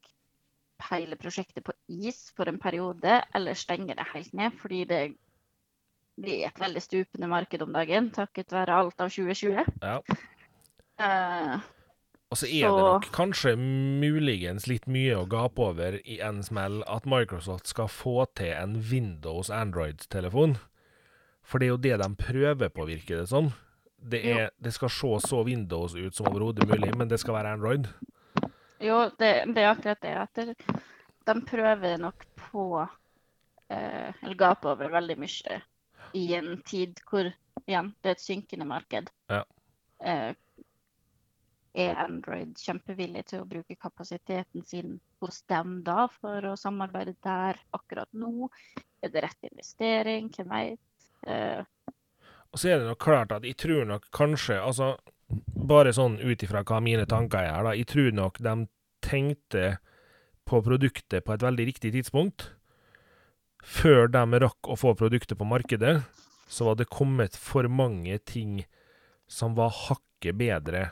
[SPEAKER 2] hele prosjektet på is for en periode, eller stenger det helt ned, fordi det, det er et veldig stupende marked om dagen, takket være alt av 2020.
[SPEAKER 1] Ja.
[SPEAKER 2] Eh,
[SPEAKER 1] Og så er det nok kanskje muligens litt mye å gape over i en smell at Microsoft skal få til en Windows Android-telefon. For det er jo det de prøver på, virker det som. Det, er, det skal se så Windows ut som overhodet mulig, men det skal være Android.
[SPEAKER 2] Jo, det, det er akkurat det. At det, de prøver nok på eh, Eller gaper over veldig mye i en tid hvor igjen, det er et synkende marked.
[SPEAKER 1] Ja.
[SPEAKER 2] Eh, er Android kjempevillig til å bruke kapasiteten sin hos dem da, for å samarbeide der akkurat nå? Er det rett investering? Hvem veit? Eh,
[SPEAKER 1] Og så er det nok klart at jeg tror nok kanskje Altså, bare sånn ut ifra hva mine tanker er, da. Jeg tror nok de tenkte på produktet på et veldig riktig tidspunkt. Før de rakk å få produktet på markedet, så var det kommet for mange ting som var hakket bedre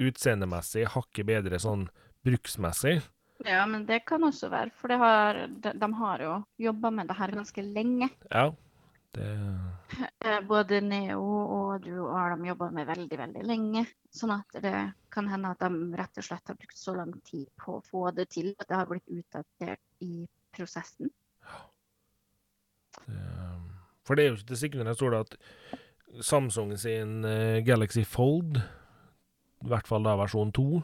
[SPEAKER 1] utseendemessig, hakket bedre sånn bruksmessig.
[SPEAKER 2] ja, men det kan også være, for det har, de, de har jo jobba med det her ganske lenge.
[SPEAKER 1] Ja. Det
[SPEAKER 2] Eh, Både Neo og du har de jobba med veldig, veldig lenge. Sånn at det kan hende at de rett og slett har brukt så lang tid på å få det til at det har blitt utdatert i prosessen.
[SPEAKER 1] det For det er jo ikke til sikkerhet jeg står det at Samsung sin eh, Galaxy Fold, i hvert fall da versjon 2,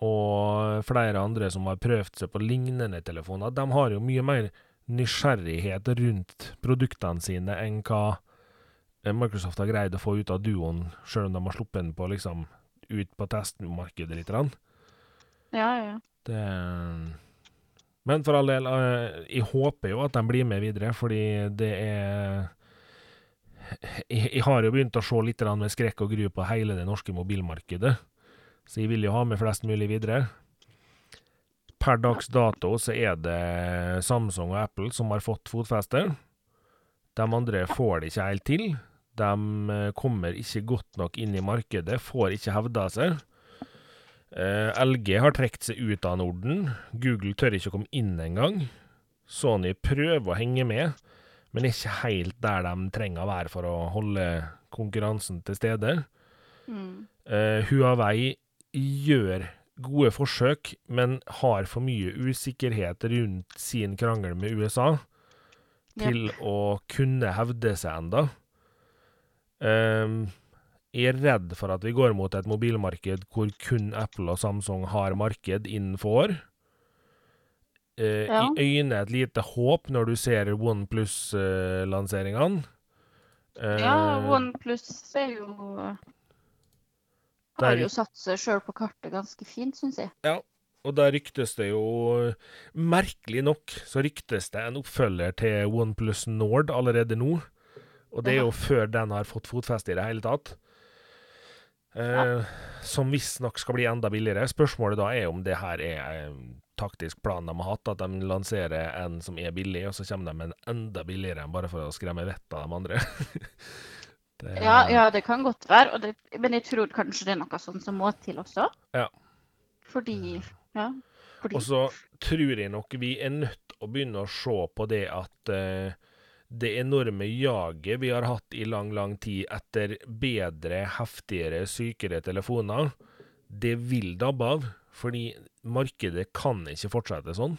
[SPEAKER 1] og flere andre som har prøvd seg på lignende telefoner, de har jo mye mer nysgjerrighet rundt produktene sine enn hva eh, Microsoft har greid å få ut av Duoen, sjøl om de har sluppet den på liksom ut på testmarkedet litt. grann.
[SPEAKER 2] Ja, ja.
[SPEAKER 1] Det Men for all del, eh, jeg håper jo at de blir med videre, fordi det er Jeg, har jo begynt å se litt med skrekk og gru på hele det norske mobilmarkedet, så jeg vil jo ha med flest mulig videre. Per dags dato så er det Samsung og Apple som har fått fotfeste. De andre får det ikke helt til. De eh, kommer ikke godt nok inn i markedet, får ikke hevda seg. Eh, LG har trukket seg ut av Norden. Google tør ikke å komme inn engang. Sony prøver å henge med, men ikke helt der de trenger å være for å holde konkurransen til stede.
[SPEAKER 2] Mm.
[SPEAKER 1] Uh, Huawei gjør gode forsøk, men har for mye usikkerhet rundt sin krangel med USA til å kunne hevde seg enda. Um, jeg er redd for at vi går mot et mobilmarked hvor kun Apple og Samsung har marked innenfor. Eh,
[SPEAKER 2] Ja.
[SPEAKER 1] I øyne et lite håp når du ser OnePlus-lanseringene.
[SPEAKER 2] Ja, OnePlus er jo Har
[SPEAKER 1] Der-
[SPEAKER 2] jo satt seg sjøl på kartet ganske fint, syns jeg.
[SPEAKER 1] Ja, Og der ryktes det jo Merkelig nok så ryktes det en oppfølger til OnePlus Nord allerede nå. Og det er jo før den har fått fotfeste i det hele tatt. Eh, Som visstnok skal bli enda billigere. Spørsmålet da er om det her er en taktisk plan de har hatt, at de lanserer en som er billig, og så kommer de med en enda billigere enn bare for å skremme vettet av de andre. det,
[SPEAKER 2] Ja, ja, det kan godt være. Det, men jeg tror kanskje det er noe sånt som må til også.
[SPEAKER 1] Ja.
[SPEAKER 2] Fordi Ja. Fordi
[SPEAKER 1] Og så tror jeg nok vi er nødt å begynne å se på det at uh, det enorme jaget vi har hatt i lang, lang tid etter bedre, heftigere, sykere telefoner, det vil dabbe av. Fordi markedet kan ikke fortsette sånn.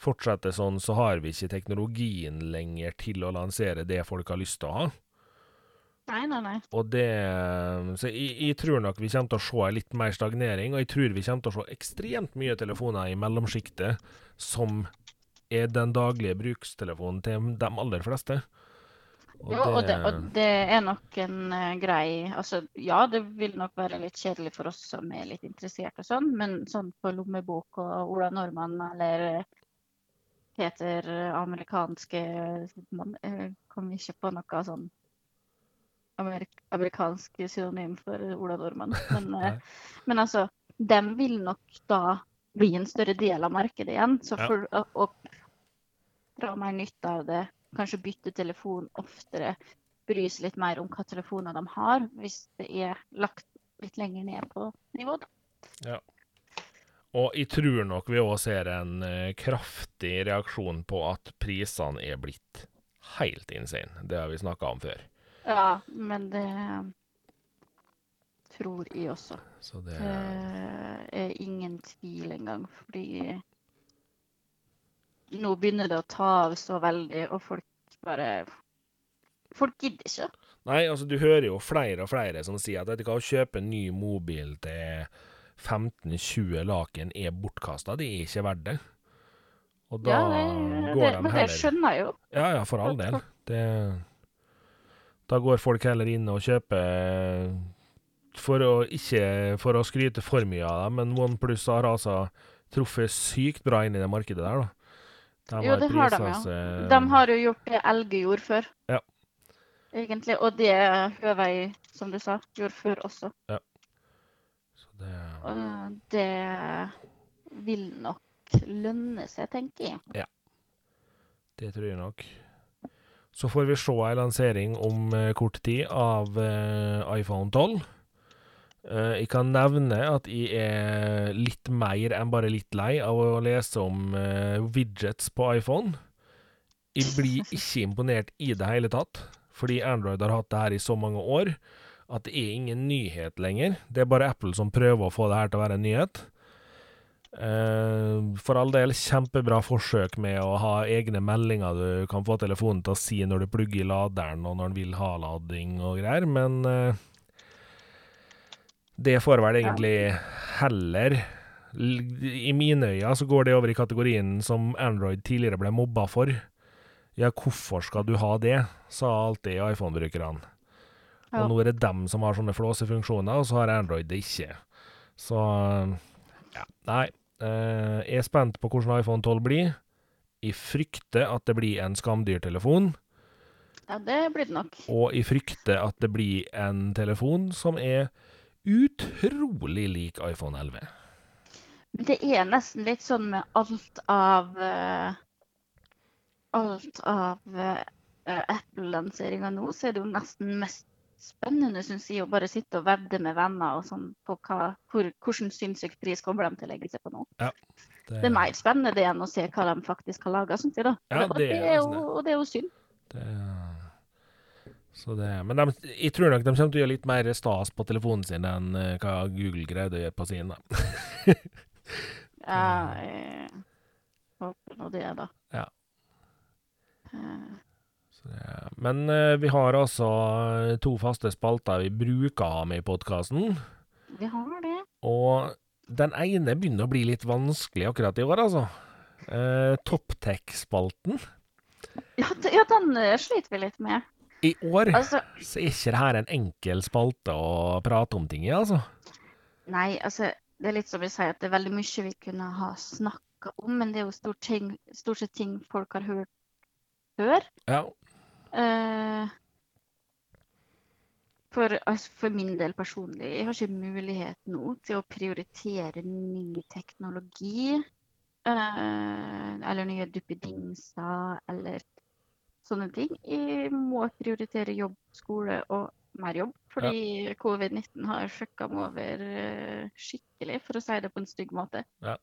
[SPEAKER 1] Fortsette sånn, så har vi ikke teknologien lenger til å lansere det folk har lyst til å ha.
[SPEAKER 2] Nei, nei, nei.
[SPEAKER 1] Og det Så jeg, jeg tror nok vi kommer til å se litt mer stagnering, og jeg tror vi kommer til å se ekstremt mye telefoner i mellomsjiktet som er den daglige brukstelefonen til de aller fleste. Og
[SPEAKER 2] Jo, og, det, og det er nok en eh, grei Altså, ja, det vil nok være litt kjedelig for oss som er litt interessert og sånn, men sånn på lommebok og Ola Nordmann eller eh, Peter eh, amerikanske man, Kom ikke på noe sånn amerik amerikansk synonym for Ola Nordmann. Men, men altså, dem vil nok da bli en større del av markedet igjen. Så
[SPEAKER 1] Ja.
[SPEAKER 2] for å, å dra mer nytte av det, kanskje bytte telefon oftere, bry seg litt mer om hva telefoner de har, hvis det er lagt litt lenger ned på nivå. da.
[SPEAKER 1] Og jeg tror nok vi òg ser en eh, kraftig reaksjon på at prisene er blitt helt insane. Det har vi snakka om før.
[SPEAKER 2] Ja, men det tror jeg også.
[SPEAKER 1] Så det
[SPEAKER 2] Det er ingen tvil engang, fordi nå begynner det å ta av så veldig, og folk bare Folk gidder ikke.
[SPEAKER 1] Nei, altså du hører jo flere og flere som sier at vet du hva, å kjøpe en ny mobil til 15-20 laken er bortkasta. Det er ikke verdt det. Og da
[SPEAKER 2] ja, det,
[SPEAKER 1] går
[SPEAKER 2] det,
[SPEAKER 1] de
[SPEAKER 2] men det skjønner jeg jo.
[SPEAKER 1] Ja, ja, for all del. Det, da går folk heller inn og kjøper for å ikke for å skryte for mye av dem, men OnePlus har altså truffet sykt bra inn i det markedet der, da. De
[SPEAKER 2] Jo, det har de, ja.
[SPEAKER 1] seg-
[SPEAKER 2] De har jo gjort det Elge gjorde før.
[SPEAKER 1] Ja.
[SPEAKER 2] Egentlig. Og det Høvei, som du sa, gjorde før også.
[SPEAKER 1] Så det,
[SPEAKER 2] Og det vil nok lønne seg, tenker jeg. Ja.
[SPEAKER 1] det tror jeg nok. Så får vi se ei lansering om eh, kort tid av eh, iPhone 12. Eh, jeg kan nevne at jeg er litt mer enn bare litt lei av å lese om eh, widgets på iPhone. Jeg blir ikke imponert i det hele tatt, fordi Android har hatt det her i så mange år at det er ingen nyhet lenger. Det er bare Apple som prøver å få det her til å være en nyhet. Eh, for all del, kjempebra forsøk med å ha egne meldinger du kan få telefonen til å si når du plugger i laderen og når den vil ha lading og greier, men det får vel egentlig heller I mine øyne så går det over i kategorien som Android tidligere ble mobba for. Ja, hvorfor skal du ha det, sa alltid iPhone-brukerne. Og nå er det dem som har sånne flåsefunksjoner, og så har Android det ikke. Så ja, nei. Eh, jeg er spent på hvordan iPhone 12 blir. Jeg frykter at det blir en skamdyrtelefon,
[SPEAKER 2] Ja, det blir det nok.
[SPEAKER 1] og jeg frykter at det blir en telefon som er utrolig lik iPhone 11.
[SPEAKER 2] Men Det er nesten litt sånn med alt av uh, Alt av uh, Apple-lanseringa nå, så er det jo nesten mest spennende, syns jeg, å bare sitte og vedde med venner og sånn på hva, hvor, hvordan sinnssyk pris kommer de til å legge seg på nå. Det er mer spennende det enn å se hva de faktisk har laga, syns jeg, da.
[SPEAKER 1] Ja, det
[SPEAKER 2] det
[SPEAKER 1] er
[SPEAKER 2] er
[SPEAKER 1] altså
[SPEAKER 2] jo, og det er jo synd.
[SPEAKER 1] Det, så det, men de, jeg tror nok de kommer til å gjøre litt mer stas på telefonen sin enn eh, hva Google greide å gjøre på sin. Da.
[SPEAKER 2] Ja, jeg håper nå det, da.
[SPEAKER 1] Ja.
[SPEAKER 2] Eh,
[SPEAKER 1] Så det, men eh, vi har altså to faste spalter vi bruker å ha med i podkasten.
[SPEAKER 2] vi har det.
[SPEAKER 1] Og den ene begynner å bli litt vanskelig akkurat i år, altså. Eh, Topptech-spalten.
[SPEAKER 2] Ja, ja, den sliter vi litt med.
[SPEAKER 1] I år
[SPEAKER 2] Altså,
[SPEAKER 1] så er ikke det her en enkel spalte å prate om ting i, altså.
[SPEAKER 2] Nei, altså, det er litt som vi sier, at det er veldig mye vi kunne ha snakka om, men det er jo stort, ting, stort sett ting folk har hørt før.
[SPEAKER 1] Ja.
[SPEAKER 2] Uh, for, altså, for min del personlig, jeg har ikke mulighet nå til å prioritere ny teknologi. Uh, eller nye duppedingser, eller sånne ting. Jeg må prioritere jobb, skole og mer jobb, fordi covid-19 har fucka meg over eh, skikkelig, for å si det på en stygg måte.
[SPEAKER 1] Ja.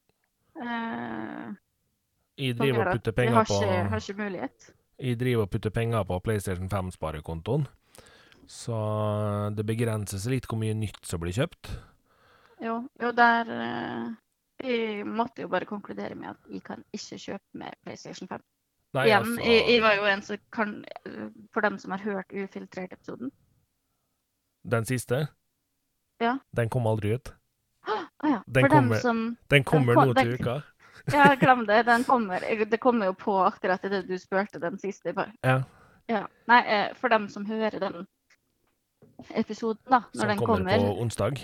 [SPEAKER 2] Eh,
[SPEAKER 1] Jeg driver og putter penger på
[SPEAKER 2] Jeg har ikke mulighet.
[SPEAKER 1] Jeg driver og putter penger på PlayStation 5-sparekontoen. Så det begrenser seg litt hvor mye nytt som blir kjøpt.
[SPEAKER 2] Jo, jo der eh, Jeg måtte jo bare konkludere med at jeg kan ikke kjøpe mer PlayStation 5.
[SPEAKER 1] Nei,
[SPEAKER 2] Igjen,
[SPEAKER 1] altså
[SPEAKER 2] jeg, jeg var jo en som kan For dem som har hørt Ufiltrert-episoden
[SPEAKER 1] Den siste,
[SPEAKER 2] Ja.
[SPEAKER 1] den kom aldri ut.
[SPEAKER 2] Å ja.
[SPEAKER 1] Den
[SPEAKER 2] For dem som
[SPEAKER 1] Den kommer
[SPEAKER 2] kom-
[SPEAKER 1] nå til
[SPEAKER 2] den-
[SPEAKER 1] uka.
[SPEAKER 2] Ja, glem det. Den kommer. Det kommer jo på akkurat det du spurte den siste. Bare.
[SPEAKER 1] Ja,
[SPEAKER 2] Ja. Nei, eh, for dem som hører den episoden, da, når
[SPEAKER 1] som
[SPEAKER 2] den
[SPEAKER 1] kommer,
[SPEAKER 2] kommer.
[SPEAKER 1] på onsdag.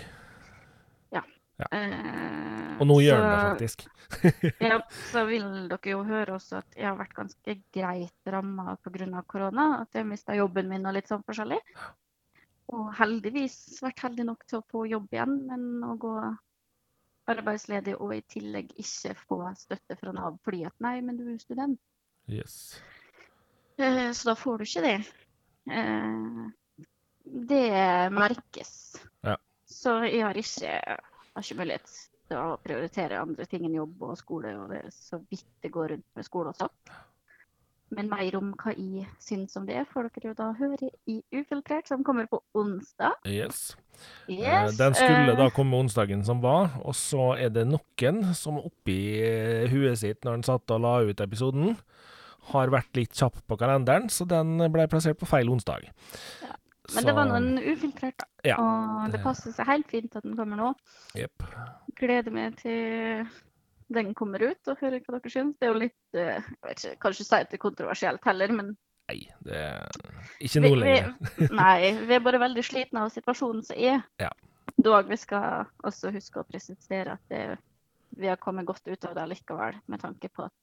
[SPEAKER 2] Eh,
[SPEAKER 1] Og nå gjør den det faktisk.
[SPEAKER 2] Ja, så vil dere jo høre også at jeg har vært ganske greit ramma pga. korona. At jeg mista jobben min og litt sånn forskjellig. Og heldigvis vært heldig nok til å få jobb igjen, men å gå arbeidsledig og i tillegg ikke få støtte fra Nav fordi at nei, men du er student.
[SPEAKER 1] Yes.
[SPEAKER 2] Eh, Så da får du ikke det. Eh, Det merkes.
[SPEAKER 1] Ja.
[SPEAKER 2] Så jeg har ikke, har ikke mulighet til å prioritere andre ting enn jobb og skole, og det er så vidt det går rundt med skole også. Men mer om hva jeg syns om det, får dere jo da høre i Ufiltrert, som kommer på onsdag.
[SPEAKER 1] yes. Eh,
[SPEAKER 2] Yes,
[SPEAKER 1] Den skulle
[SPEAKER 2] eh,
[SPEAKER 1] da komme onsdagen som var, og så er det noen som oppi huet sitt når han satt og la ut episoden, har vært litt kjapp på kalenderen, så den ble plassert på feil onsdag.
[SPEAKER 2] Men det var noen ufiltrert, da.
[SPEAKER 1] Ja,
[SPEAKER 2] og det passer seg helt fint at den kommer nå.
[SPEAKER 1] Yep.
[SPEAKER 2] gleder meg til den kommer ut, og hører hva dere syns. Det er jo litt eh, jeg vet ikke, Kanskje si at det er kontroversielt heller, men
[SPEAKER 1] Nei, det er ikke nå lenger.
[SPEAKER 2] vi, nei, vi er bare veldig slitne av situasjonen som er.
[SPEAKER 1] Ja.
[SPEAKER 2] Dog vi skal også huske å presisere at det, vi har kommet godt ut av det likevel, med tanke på at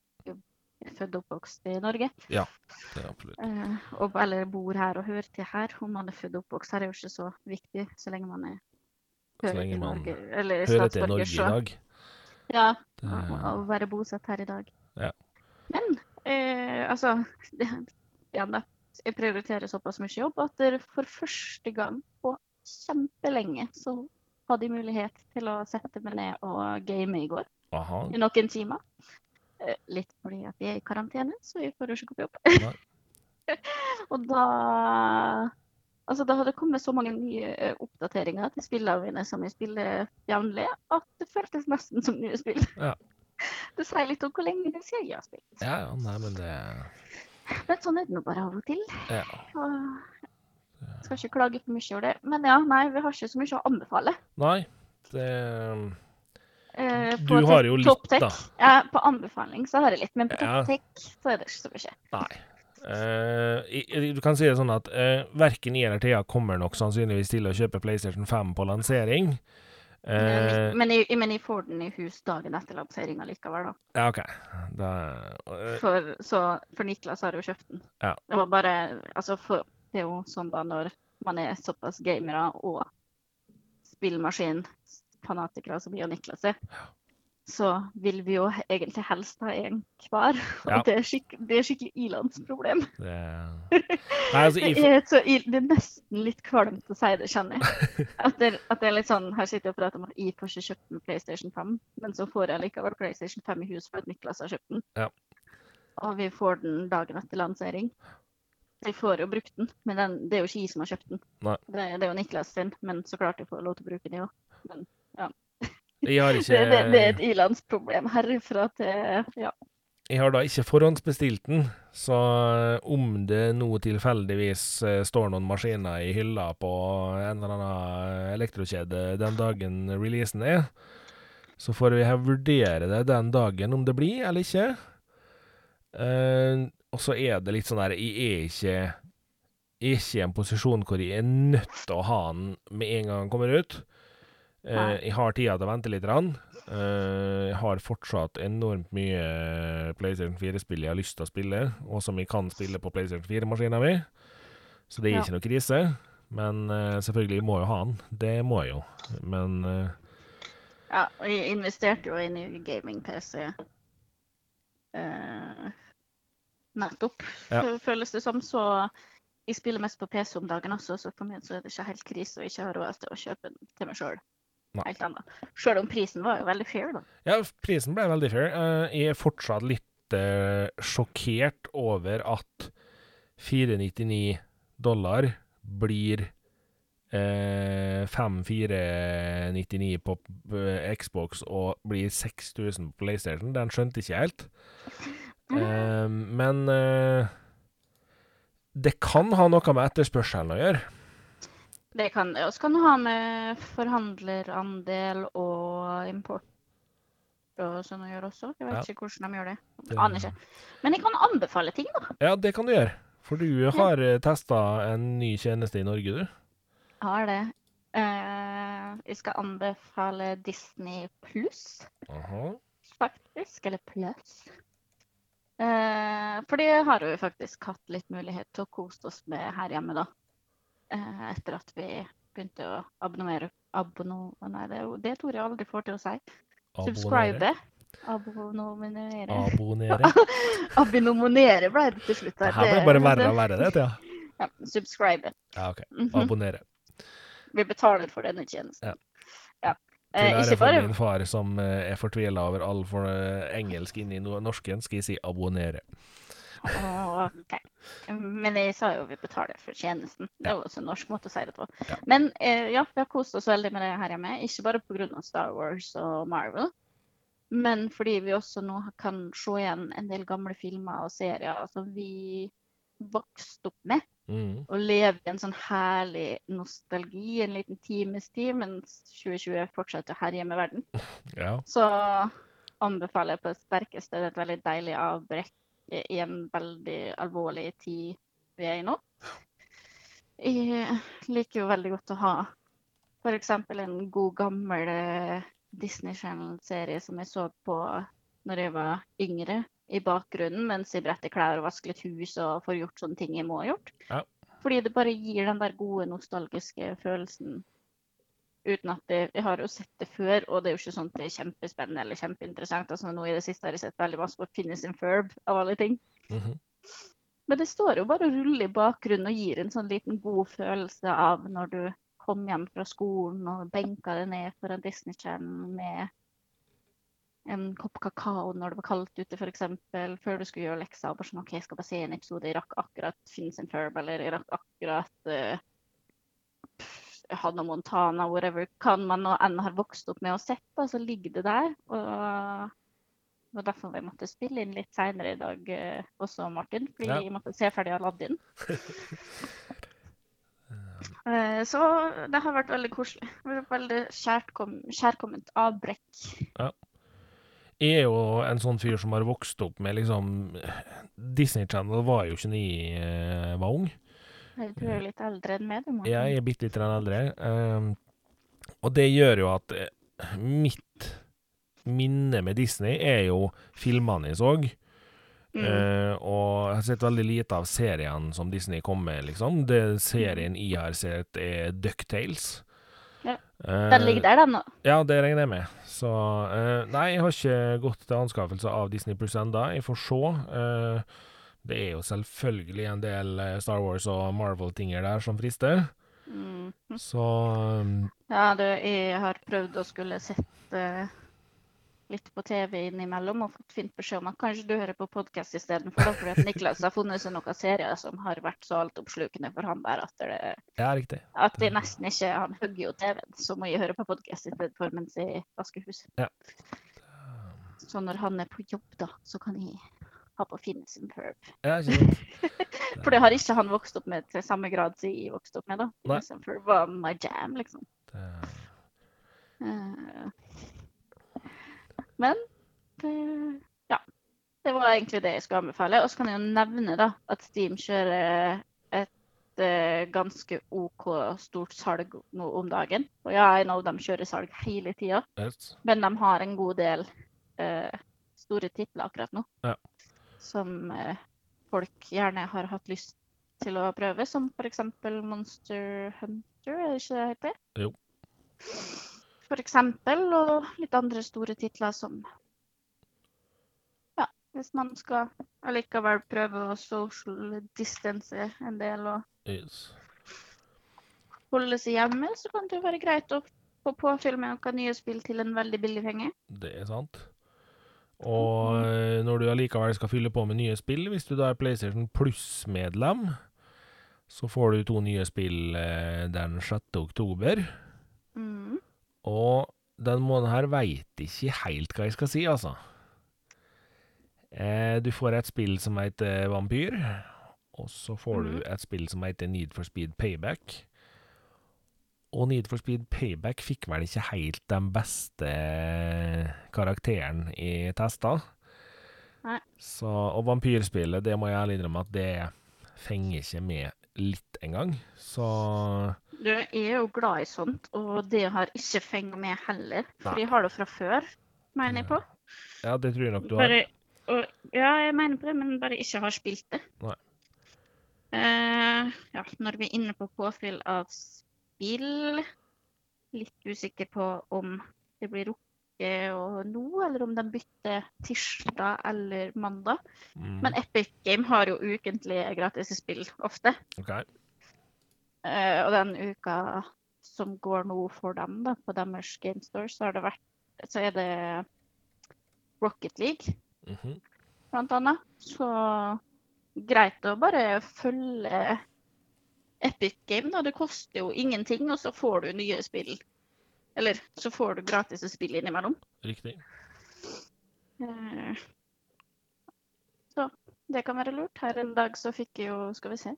[SPEAKER 2] født og oppvokst i Norge.
[SPEAKER 1] Ja, Det er absolutt.
[SPEAKER 2] eh, og, eller bor her og hører til her. Om man er født og oppvokst her er jo ikke så viktig, så lenge man er
[SPEAKER 1] Så
[SPEAKER 2] hører
[SPEAKER 1] lenge
[SPEAKER 2] til
[SPEAKER 1] man
[SPEAKER 2] Norge, eller
[SPEAKER 1] Hører til Norge
[SPEAKER 2] så.
[SPEAKER 1] i dag.
[SPEAKER 2] Ja,
[SPEAKER 1] og
[SPEAKER 2] å være bosatt her i dag.
[SPEAKER 1] Ja.
[SPEAKER 2] Men eh, altså det, igjen da, Jeg prioriterer såpass mye jobb at for første gang på kjempelenge så hadde jeg mulighet til å sette meg ned og game i går
[SPEAKER 1] aha.
[SPEAKER 2] i noen timer. Litt fordi at vi er i karantene, så vi får jo ikke gå på jobb. Og da Altså, det hadde kommet så mange nye oppdateringer til spillene mine som jeg spiller jevnlig, at det føltes nesten som nye spill.
[SPEAKER 1] Ja.
[SPEAKER 2] Det sier litt om hvor lenge det siden jeg har spilt.
[SPEAKER 1] Ja, ja, nei, men det
[SPEAKER 2] Men sånn er det nå bare av og til.
[SPEAKER 1] Ja.
[SPEAKER 2] Og skal ikke klage for mye over det. Men ja, nei, vi har ikke så mye å anbefale.
[SPEAKER 1] Nei, det
[SPEAKER 2] Eh,
[SPEAKER 1] Du har jo litt, da.
[SPEAKER 2] Ja, på anbefaling så har jeg litt, men på
[SPEAKER 1] Ja.
[SPEAKER 2] Top så er det ikke så mye.
[SPEAKER 1] Nei. Uh, du kan si det sånn at uh, verken jeg eller Thea kommer nok sannsynligvis til å kjøpe PlayStation 5 på lansering. Eh,
[SPEAKER 2] men, jeg, men jeg får den i hus dagen etter lanseringa likevel, da.
[SPEAKER 1] ja, OK. Da, eh,
[SPEAKER 2] For, så, for Niklas har jo kjøpt den.
[SPEAKER 1] Ja.
[SPEAKER 2] Det var bare Altså, for, det er jo sånn da når man er såpass gamere og spillmaskinfanatikere som og Niklas er, så vil vi jo egentlig helst ha en hver. Og det, er skik det er skikkelig ilandsproblem.
[SPEAKER 1] det Nei, altså,
[SPEAKER 2] Det er, så, det er nesten litt kvalmt å si det, kjenner jeg. At det, at det er litt sånn, Her sitter jeg og prater om at jeg får ikke kjøpt en PlayStation 5, men så får jeg likevel PlayStation 5 i hus for at Niklas har kjøpt den.
[SPEAKER 1] Ja.
[SPEAKER 2] Og vi får den dagen etter lansering. Jeg får jo brukt den, men den, det er jo ikke jeg som har kjøpt den. Det, det er jo Niklas sin, men så klart jeg får lov til å bruke den, jo. òg.
[SPEAKER 1] Jeg har
[SPEAKER 2] Det, det, det er et ilandsproblem herfra til Ja.
[SPEAKER 1] Jeg har da ikke forhåndsbestilt den, så eh, om det nå tilfeldigvis eh, står noen maskiner i hylla på en eller annen elektrokjede den dagen releasen er, så får vi vurdere det den dagen om det blir eller ikke. Uh, og så er det litt sånn der Jeg er ikke jeg er ikke i en posisjon hvor jeg er nødt til å ha den med en gang den kommer ut. Eh, jeg har tida til å vente litt. Rann. Eh, jeg har fortsatt enormt mye PlayStation 4-spill jeg har lyst til å spille, og som jeg kan spille på PlayStation 4-maskina mi. Så det er
[SPEAKER 2] Ja.
[SPEAKER 1] ikke noe krise. Men eh, selvfølgelig, jeg må jo ha den. Det må jeg jo. Men eh,
[SPEAKER 2] Ja, og jeg investerte jo i ny gaming-PC eh, nettopp,
[SPEAKER 1] Ja.
[SPEAKER 2] føles det som. Så jeg spiller mest på PC om dagen også, så for meg så er det ikke helt krise å ikke ha råd til å kjøpe den til meg sjøl. Helt annet. Sjøl om prisen var jo veldig fair, da.
[SPEAKER 1] ja, prisen ble veldig fair. Eh, jeg er fortsatt litt eh, sjokkert over at 499 dollar blir eh, 5499 på eh, Xbox og blir 6000 på PlayStation. Den skjønte ikke helt. Eh, men eh, det kan ha noe med etterspørselen å gjøre.
[SPEAKER 2] Det kan det. Og så kan du ha med forhandlerandel og import og sånn å gjøre også. Jeg vet
[SPEAKER 1] Ja.
[SPEAKER 2] ikke hvordan de gjør det.
[SPEAKER 1] Det-
[SPEAKER 2] Aner ikke. Men jeg kan anbefale ting, da.
[SPEAKER 1] Ja, det kan du gjøre. For du har ja. testa en ny tjeneste i Norge, du.
[SPEAKER 2] Har det. Uh, jeg skal anbefale Disney pluss. Faktisk, eller pluss. Uh, for det har vi faktisk hatt litt mulighet til å kose oss med her hjemme, da. Eh, etter at vi begynte å abonnere abonno, Nei, det det tror jeg aldri får til å si. Subscribe. Abonominere.
[SPEAKER 1] Abonnere.
[SPEAKER 2] Abinominere ble det til slutt.
[SPEAKER 1] Det her ble bare verre og verre, det. Ja.
[SPEAKER 2] Ja, subscribe.
[SPEAKER 1] ja, OK.
[SPEAKER 2] Mhm.
[SPEAKER 1] Abonnere.
[SPEAKER 2] Vi betaler for denne tjenesten.
[SPEAKER 1] Ja.
[SPEAKER 2] Ja.
[SPEAKER 1] Til
[SPEAKER 2] Eh,
[SPEAKER 1] ære
[SPEAKER 2] ikke
[SPEAKER 1] for
[SPEAKER 2] bare
[SPEAKER 1] min far som eh, er fortvila over all for eh, engelsk inni norsken, skal jeg si abonnere.
[SPEAKER 2] Åh, ok. Men jeg sa jo vi betaler for tjenesten. Det er jo også en norsk måte å si det på.
[SPEAKER 1] Ja.
[SPEAKER 2] Men eh, ja, vi har kost oss veldig med det her hjemme. Ikke bare pga. Star Wars og Marvel, men fordi vi også nå kan se igjen en del gamle filmer og serier som vi vokste opp med.
[SPEAKER 1] Mm.
[SPEAKER 2] Og leve i en sånn herlig nostalgi en liten times tid, mens 2020 fortsetter å herje med verden.
[SPEAKER 1] Ja.
[SPEAKER 2] Så anbefaler jeg på det sterkeste. Det er et veldig deilig avbrekk i en veldig alvorlig tid vi er i nå. Jeg liker jo veldig godt å ha f.eks. en god, gammel eh, Disney Channel-serie som jeg så på når jeg var yngre, i bakgrunnen mens jeg bretter klær og vasker litt hus og får gjort sånne ting jeg må ha gjort.
[SPEAKER 1] Ja.
[SPEAKER 2] Fordi det bare gir den der gode, nostalgiske følelsen uten at det, Jeg har jo sett det før, og det er jo ikke sånn at det er kjempespennende eller kjempeinteressant. Altså, nå I det siste har jeg sett veldig masse på Finnis and Ferb, av alle ting.
[SPEAKER 1] Mhm.
[SPEAKER 2] Men det står jo bare og ruller i bakgrunnen og gir en sånn liten god følelse av når du kom hjem fra skolen og benka deg ned foran Disney Channel med en kopp kakao når det var kaldt ute, f.eks. Før du skulle gjøre leksa. Bare sånn OK, jeg skal bare se en episode. Jeg rakk akkurat Finnes and Ferb, eller jeg rakk akkurat uh, Hannah Montana, whatever. Kan man nå enn har vokst opp med og sett, på, så ligger det der. Og det var derfor vi måtte spille inn litt seinere i dag uh, også, Martin. Fordi
[SPEAKER 1] Ja.
[SPEAKER 2] vi måtte se ferdig Aladdin. Eh, Så det har vært veldig koselig. Veldig kjærkom, kjærkomment avbrekk.
[SPEAKER 1] Jeg er jo en sånn fyr som har vokst opp med liksom Disney Channel var jo ikke da jeg eh, var ung.
[SPEAKER 2] Du er jo litt eldre enn meg, du, Martin.
[SPEAKER 1] Jeg er bitte litt eldre. Um, og det gjør jo at eh, mitt minne med Disney er jo filmene jeg så.
[SPEAKER 2] Mm.
[SPEAKER 1] Uh, og jeg har sett veldig lite av seriene som Disney kom med, liksom. Det serien jeg har sett, er Ducktales.
[SPEAKER 2] Ja.
[SPEAKER 1] Eh,
[SPEAKER 2] Den ligger der, den nå.
[SPEAKER 1] Ja, det regner jeg med. Så uh, Nei, jeg har ikke gått til anskaffelse av Disney Pluss enda. Jeg får se. Eh, det er jo selvfølgelig en del eh, Star Wars og Marvel-tinger der som frister.
[SPEAKER 2] Mm.
[SPEAKER 1] Så um,
[SPEAKER 2] Ja, du, jeg har prøvd å skulle sett eh, litt på TV innimellom og fått fint beskjed om at kanskje du hører på podkast istedenfor, fordi at Niklas har funnet seg noen serier som har vært så altoppslukende for han der at, det,
[SPEAKER 1] Ja, riktig.
[SPEAKER 2] at det nesten ikke Han hugger jo TV-en, så må jeg høre på podkast istedenfor mens jeg vasker huset.
[SPEAKER 1] Ja.
[SPEAKER 2] Så når han er på jobb, da, så kan jeg ha på Finnes and Ferb.
[SPEAKER 1] Ja, ikke sant?
[SPEAKER 2] For det har ikke han vokst opp med til samme grad som jeg vokste opp med. da.
[SPEAKER 1] Nei.
[SPEAKER 2] Perp var my jam, liksom.
[SPEAKER 1] Det,
[SPEAKER 2] Eh, Men det, ja. Det var egentlig det jeg skulle anbefale. Og så kan jeg jo nevne da, at Steam kjører et uh, ganske OK stort salg nå om dagen. Og ja, jeg know de kjører salg hele tida,
[SPEAKER 1] yes.
[SPEAKER 2] men de har en god del uh, store titler akkurat nå.
[SPEAKER 1] Ja.
[SPEAKER 2] Som eh, folk gjerne har hatt lyst til å prøve, som f.eks. Monster Hunter, er det ikke det heter?
[SPEAKER 1] Jo.
[SPEAKER 2] Eksempel, og litt andre store titler som Ja, hvis man skal allikevel prøve å social distance en del og
[SPEAKER 1] yes.
[SPEAKER 2] holde seg hjemme, så kan det jo være greit å få påfyll med noen nye spill til en veldig billig penge.
[SPEAKER 1] Det er sant. Og eh, når du allikevel skal fylle på med nye spill, hvis du da er PlayStation Pluss-medlem, så får du to nye spill eh, den 6. oktober.
[SPEAKER 2] Mm.
[SPEAKER 1] Og den måneden her veit ikke helt hva jeg skal si, altså. Eh, du får et spill som heter Vampyr, og så får du
[SPEAKER 2] Mhm.
[SPEAKER 1] et spill som heter Need for Speed Payback. Og Need for Speed Payback fikk vel ikke helt den beste karakteren i testa.
[SPEAKER 2] Nei.
[SPEAKER 1] Så, og vampyrspillet, det må jeg ærlig innrømme at det fenger ikke med litt engang. Så
[SPEAKER 2] Du jeg er jo glad i sånt, og det har ikke fengt med heller. For
[SPEAKER 1] Nei.
[SPEAKER 2] jeg har det fra før, mener jeg på.
[SPEAKER 1] ja, det tror jeg nok du har.
[SPEAKER 2] Bare, og, ja, jeg mener på det, men bare ikke har spilt det.
[SPEAKER 1] Nei.
[SPEAKER 2] Uh, ja, når vi er inne på påfyll av spill Litt usikker på om det blir rukket og nå, eller om de bytter tirsdag eller mandag.
[SPEAKER 1] Mm,
[SPEAKER 2] Men Epic Game har jo ukentlige gratis spill ofte.
[SPEAKER 1] Okay.
[SPEAKER 2] Uh, og den uka som går nå for dem, da, på deres Game Store, så har det vært Så er det Rocket League,
[SPEAKER 1] Mhm.
[SPEAKER 2] blant annet. Så greit å bare følge Epic Game, da. Det koster jo ingenting, og så får du nye spill. Eller så får du gratis spill innimellom.
[SPEAKER 1] Riktig.
[SPEAKER 2] Eh, Så det kan være lurt. Her en dag så fikk jeg jo Skal vi se.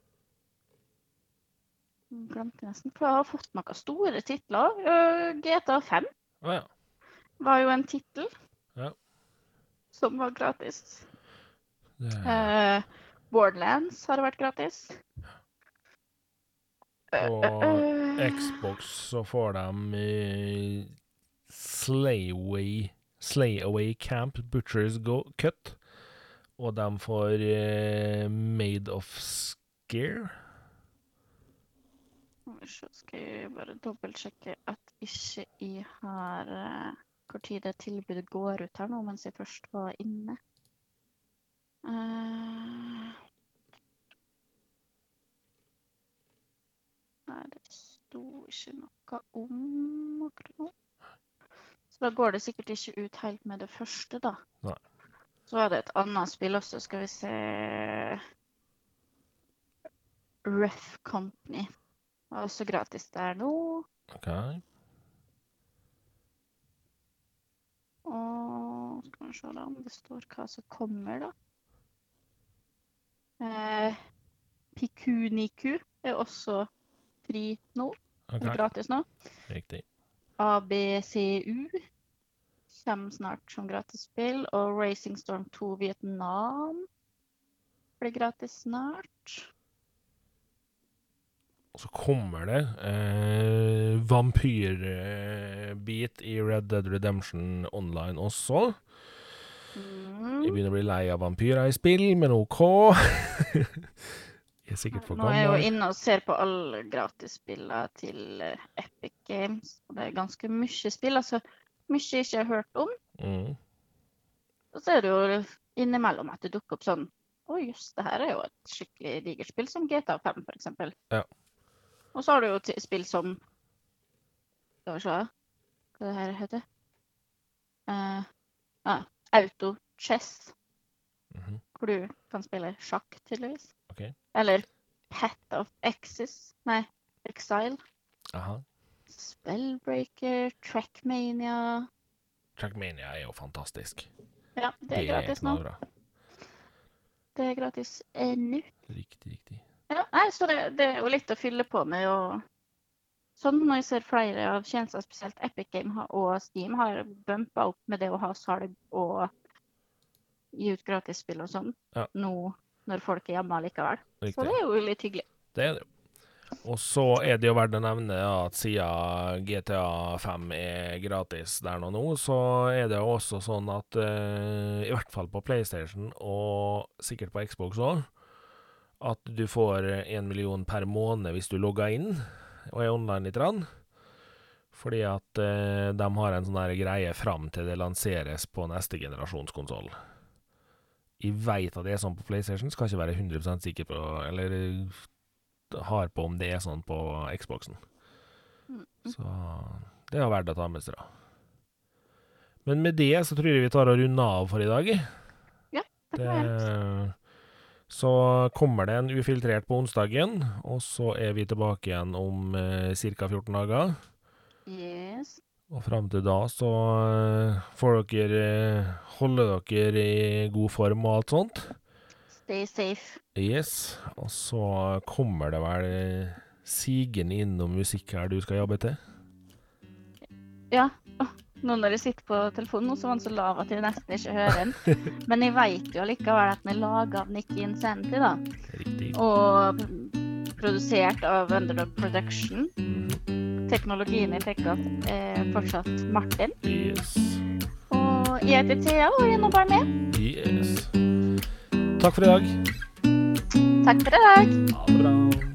[SPEAKER 2] Glemte nesten. For jeg har fått noen store titler. GTA 5
[SPEAKER 1] oh, ja.
[SPEAKER 2] var jo en tittel
[SPEAKER 1] Ja.
[SPEAKER 2] som var gratis.
[SPEAKER 1] Det,
[SPEAKER 2] Eh, Borderlands har vært gratis. Eh,
[SPEAKER 1] På
[SPEAKER 2] eh, eh.
[SPEAKER 1] Xbox så får de eh, Slayaway Camp Butchers Go Cut. Og de får eh, Made of Scare.
[SPEAKER 2] Så skal jeg bare dobbeltsjekke at ikke jeg har uh, Hvor tid det tilbudet går ut her nå, mens jeg først var inne. Eh, Nei, det sto ikke noe om akkurat nå. Så Da går det sikkert ikke ut helt med det første, da.
[SPEAKER 1] Nei.
[SPEAKER 2] Så var det et annet spill også, skal vi se Ref Company. Det er også gratis der nå.
[SPEAKER 1] OK.
[SPEAKER 2] Og skal vi se da om det står hva som kommer, da. Eh, Pikuniku er også fri nå.
[SPEAKER 1] ok,
[SPEAKER 2] Eller gratis nå.
[SPEAKER 1] Riktig.
[SPEAKER 2] ABCU kommer snart som gratisspill. Og Racing Storm 2 Vietnam blir gratis snart.
[SPEAKER 1] Og så kommer det eh, vampyrbit i Red Dead Redemption Online også. Jeg
[SPEAKER 2] Mm.
[SPEAKER 1] begynner å bli lei av vampyrer i spill, men OK. er sikkert for
[SPEAKER 2] Nå er jeg jo inne og ser på alle gratisspillene til eh, Epic Games. Og det er ganske mye spill. Altså mye jeg ikke har hørt om.
[SPEAKER 1] Mm.
[SPEAKER 2] Og så er det jo innimellom at det dukker opp sånn Å jøss, det her er jo et skikkelig digert spill, som GTA 5 f.eks.
[SPEAKER 1] Ja.
[SPEAKER 2] Og så har du jo spill som Skal vi se hva det her heter. Uh, ah, Auto Chess,
[SPEAKER 1] Mhm.
[SPEAKER 2] hvor du kan spille sjakk, tydeligvis.
[SPEAKER 1] OK.
[SPEAKER 2] Eller Pet of Exis. Nei, Exile.
[SPEAKER 1] Aha.
[SPEAKER 2] Spellbreaker, Trackmania
[SPEAKER 1] Trackmania er jo fantastisk.
[SPEAKER 2] Ja, det er gratis nå. Det er gratis eh, nå.
[SPEAKER 1] Riktig, riktig.
[SPEAKER 2] Ja, nei, så det, det er jo litt å fylle på med. og Sånn når jeg ser flere av tjenester, spesielt Epic Game og Steam, har bumpa opp med det å ha salg og gi ut gratisspill og sånn
[SPEAKER 1] Ja.
[SPEAKER 2] nå når folk er hjemme likevel. Så det er jo litt hyggelig.
[SPEAKER 1] Det er det jo. Og så er det jo verdt å nevne at siden GTA 5 er gratis der nå, nå, så er det jo også sånn at uh, i hvert fall på PlayStation, og sikkert på Xbox òg, at du får én million per måned hvis du logger inn og er online litt. Rann. Fordi at uh, de har en sånn greie fram til det lanseres på neste generasjons konsoll. Jeg veit at det er sånn på PlayStation, skal ikke være 100% sikker på Eller eh, har på om det er sånn på Xboxen.
[SPEAKER 2] Mm.
[SPEAKER 1] Så det er verdt å ta med seg, da. Men med det så tror jeg vi tar og runder av for i dag.
[SPEAKER 2] Det
[SPEAKER 1] Det,
[SPEAKER 2] kan jeg.
[SPEAKER 1] så kommer det en ufiltrert på onsdagen, og så er vi tilbake igjen om eh, ca. 14 dager.
[SPEAKER 2] Yes.
[SPEAKER 1] Og fram til da så eh, får dere eh, holde dere i god form og alt sånt.
[SPEAKER 2] Stay safe.
[SPEAKER 1] Yes. Og så kommer det vel eh, sigende innom musikk her du skal jobbe til.
[SPEAKER 2] Ja. Nå når jeg sitter på telefonen, så var den så lav at jeg nesten ikke hører den. Men jeg vet jo likevel at den er laga av Nikki Insanity, da.
[SPEAKER 1] Riktig.
[SPEAKER 2] Og produsert av Underdog Production.
[SPEAKER 1] Mhm.
[SPEAKER 2] Teknologien i tar er fortsatt Martin.
[SPEAKER 1] Yes.
[SPEAKER 2] Og jeg heter Thea og er nå bare med.
[SPEAKER 1] Yes. Takk for i dag.
[SPEAKER 2] Takk for i dag.
[SPEAKER 1] Ha det bra.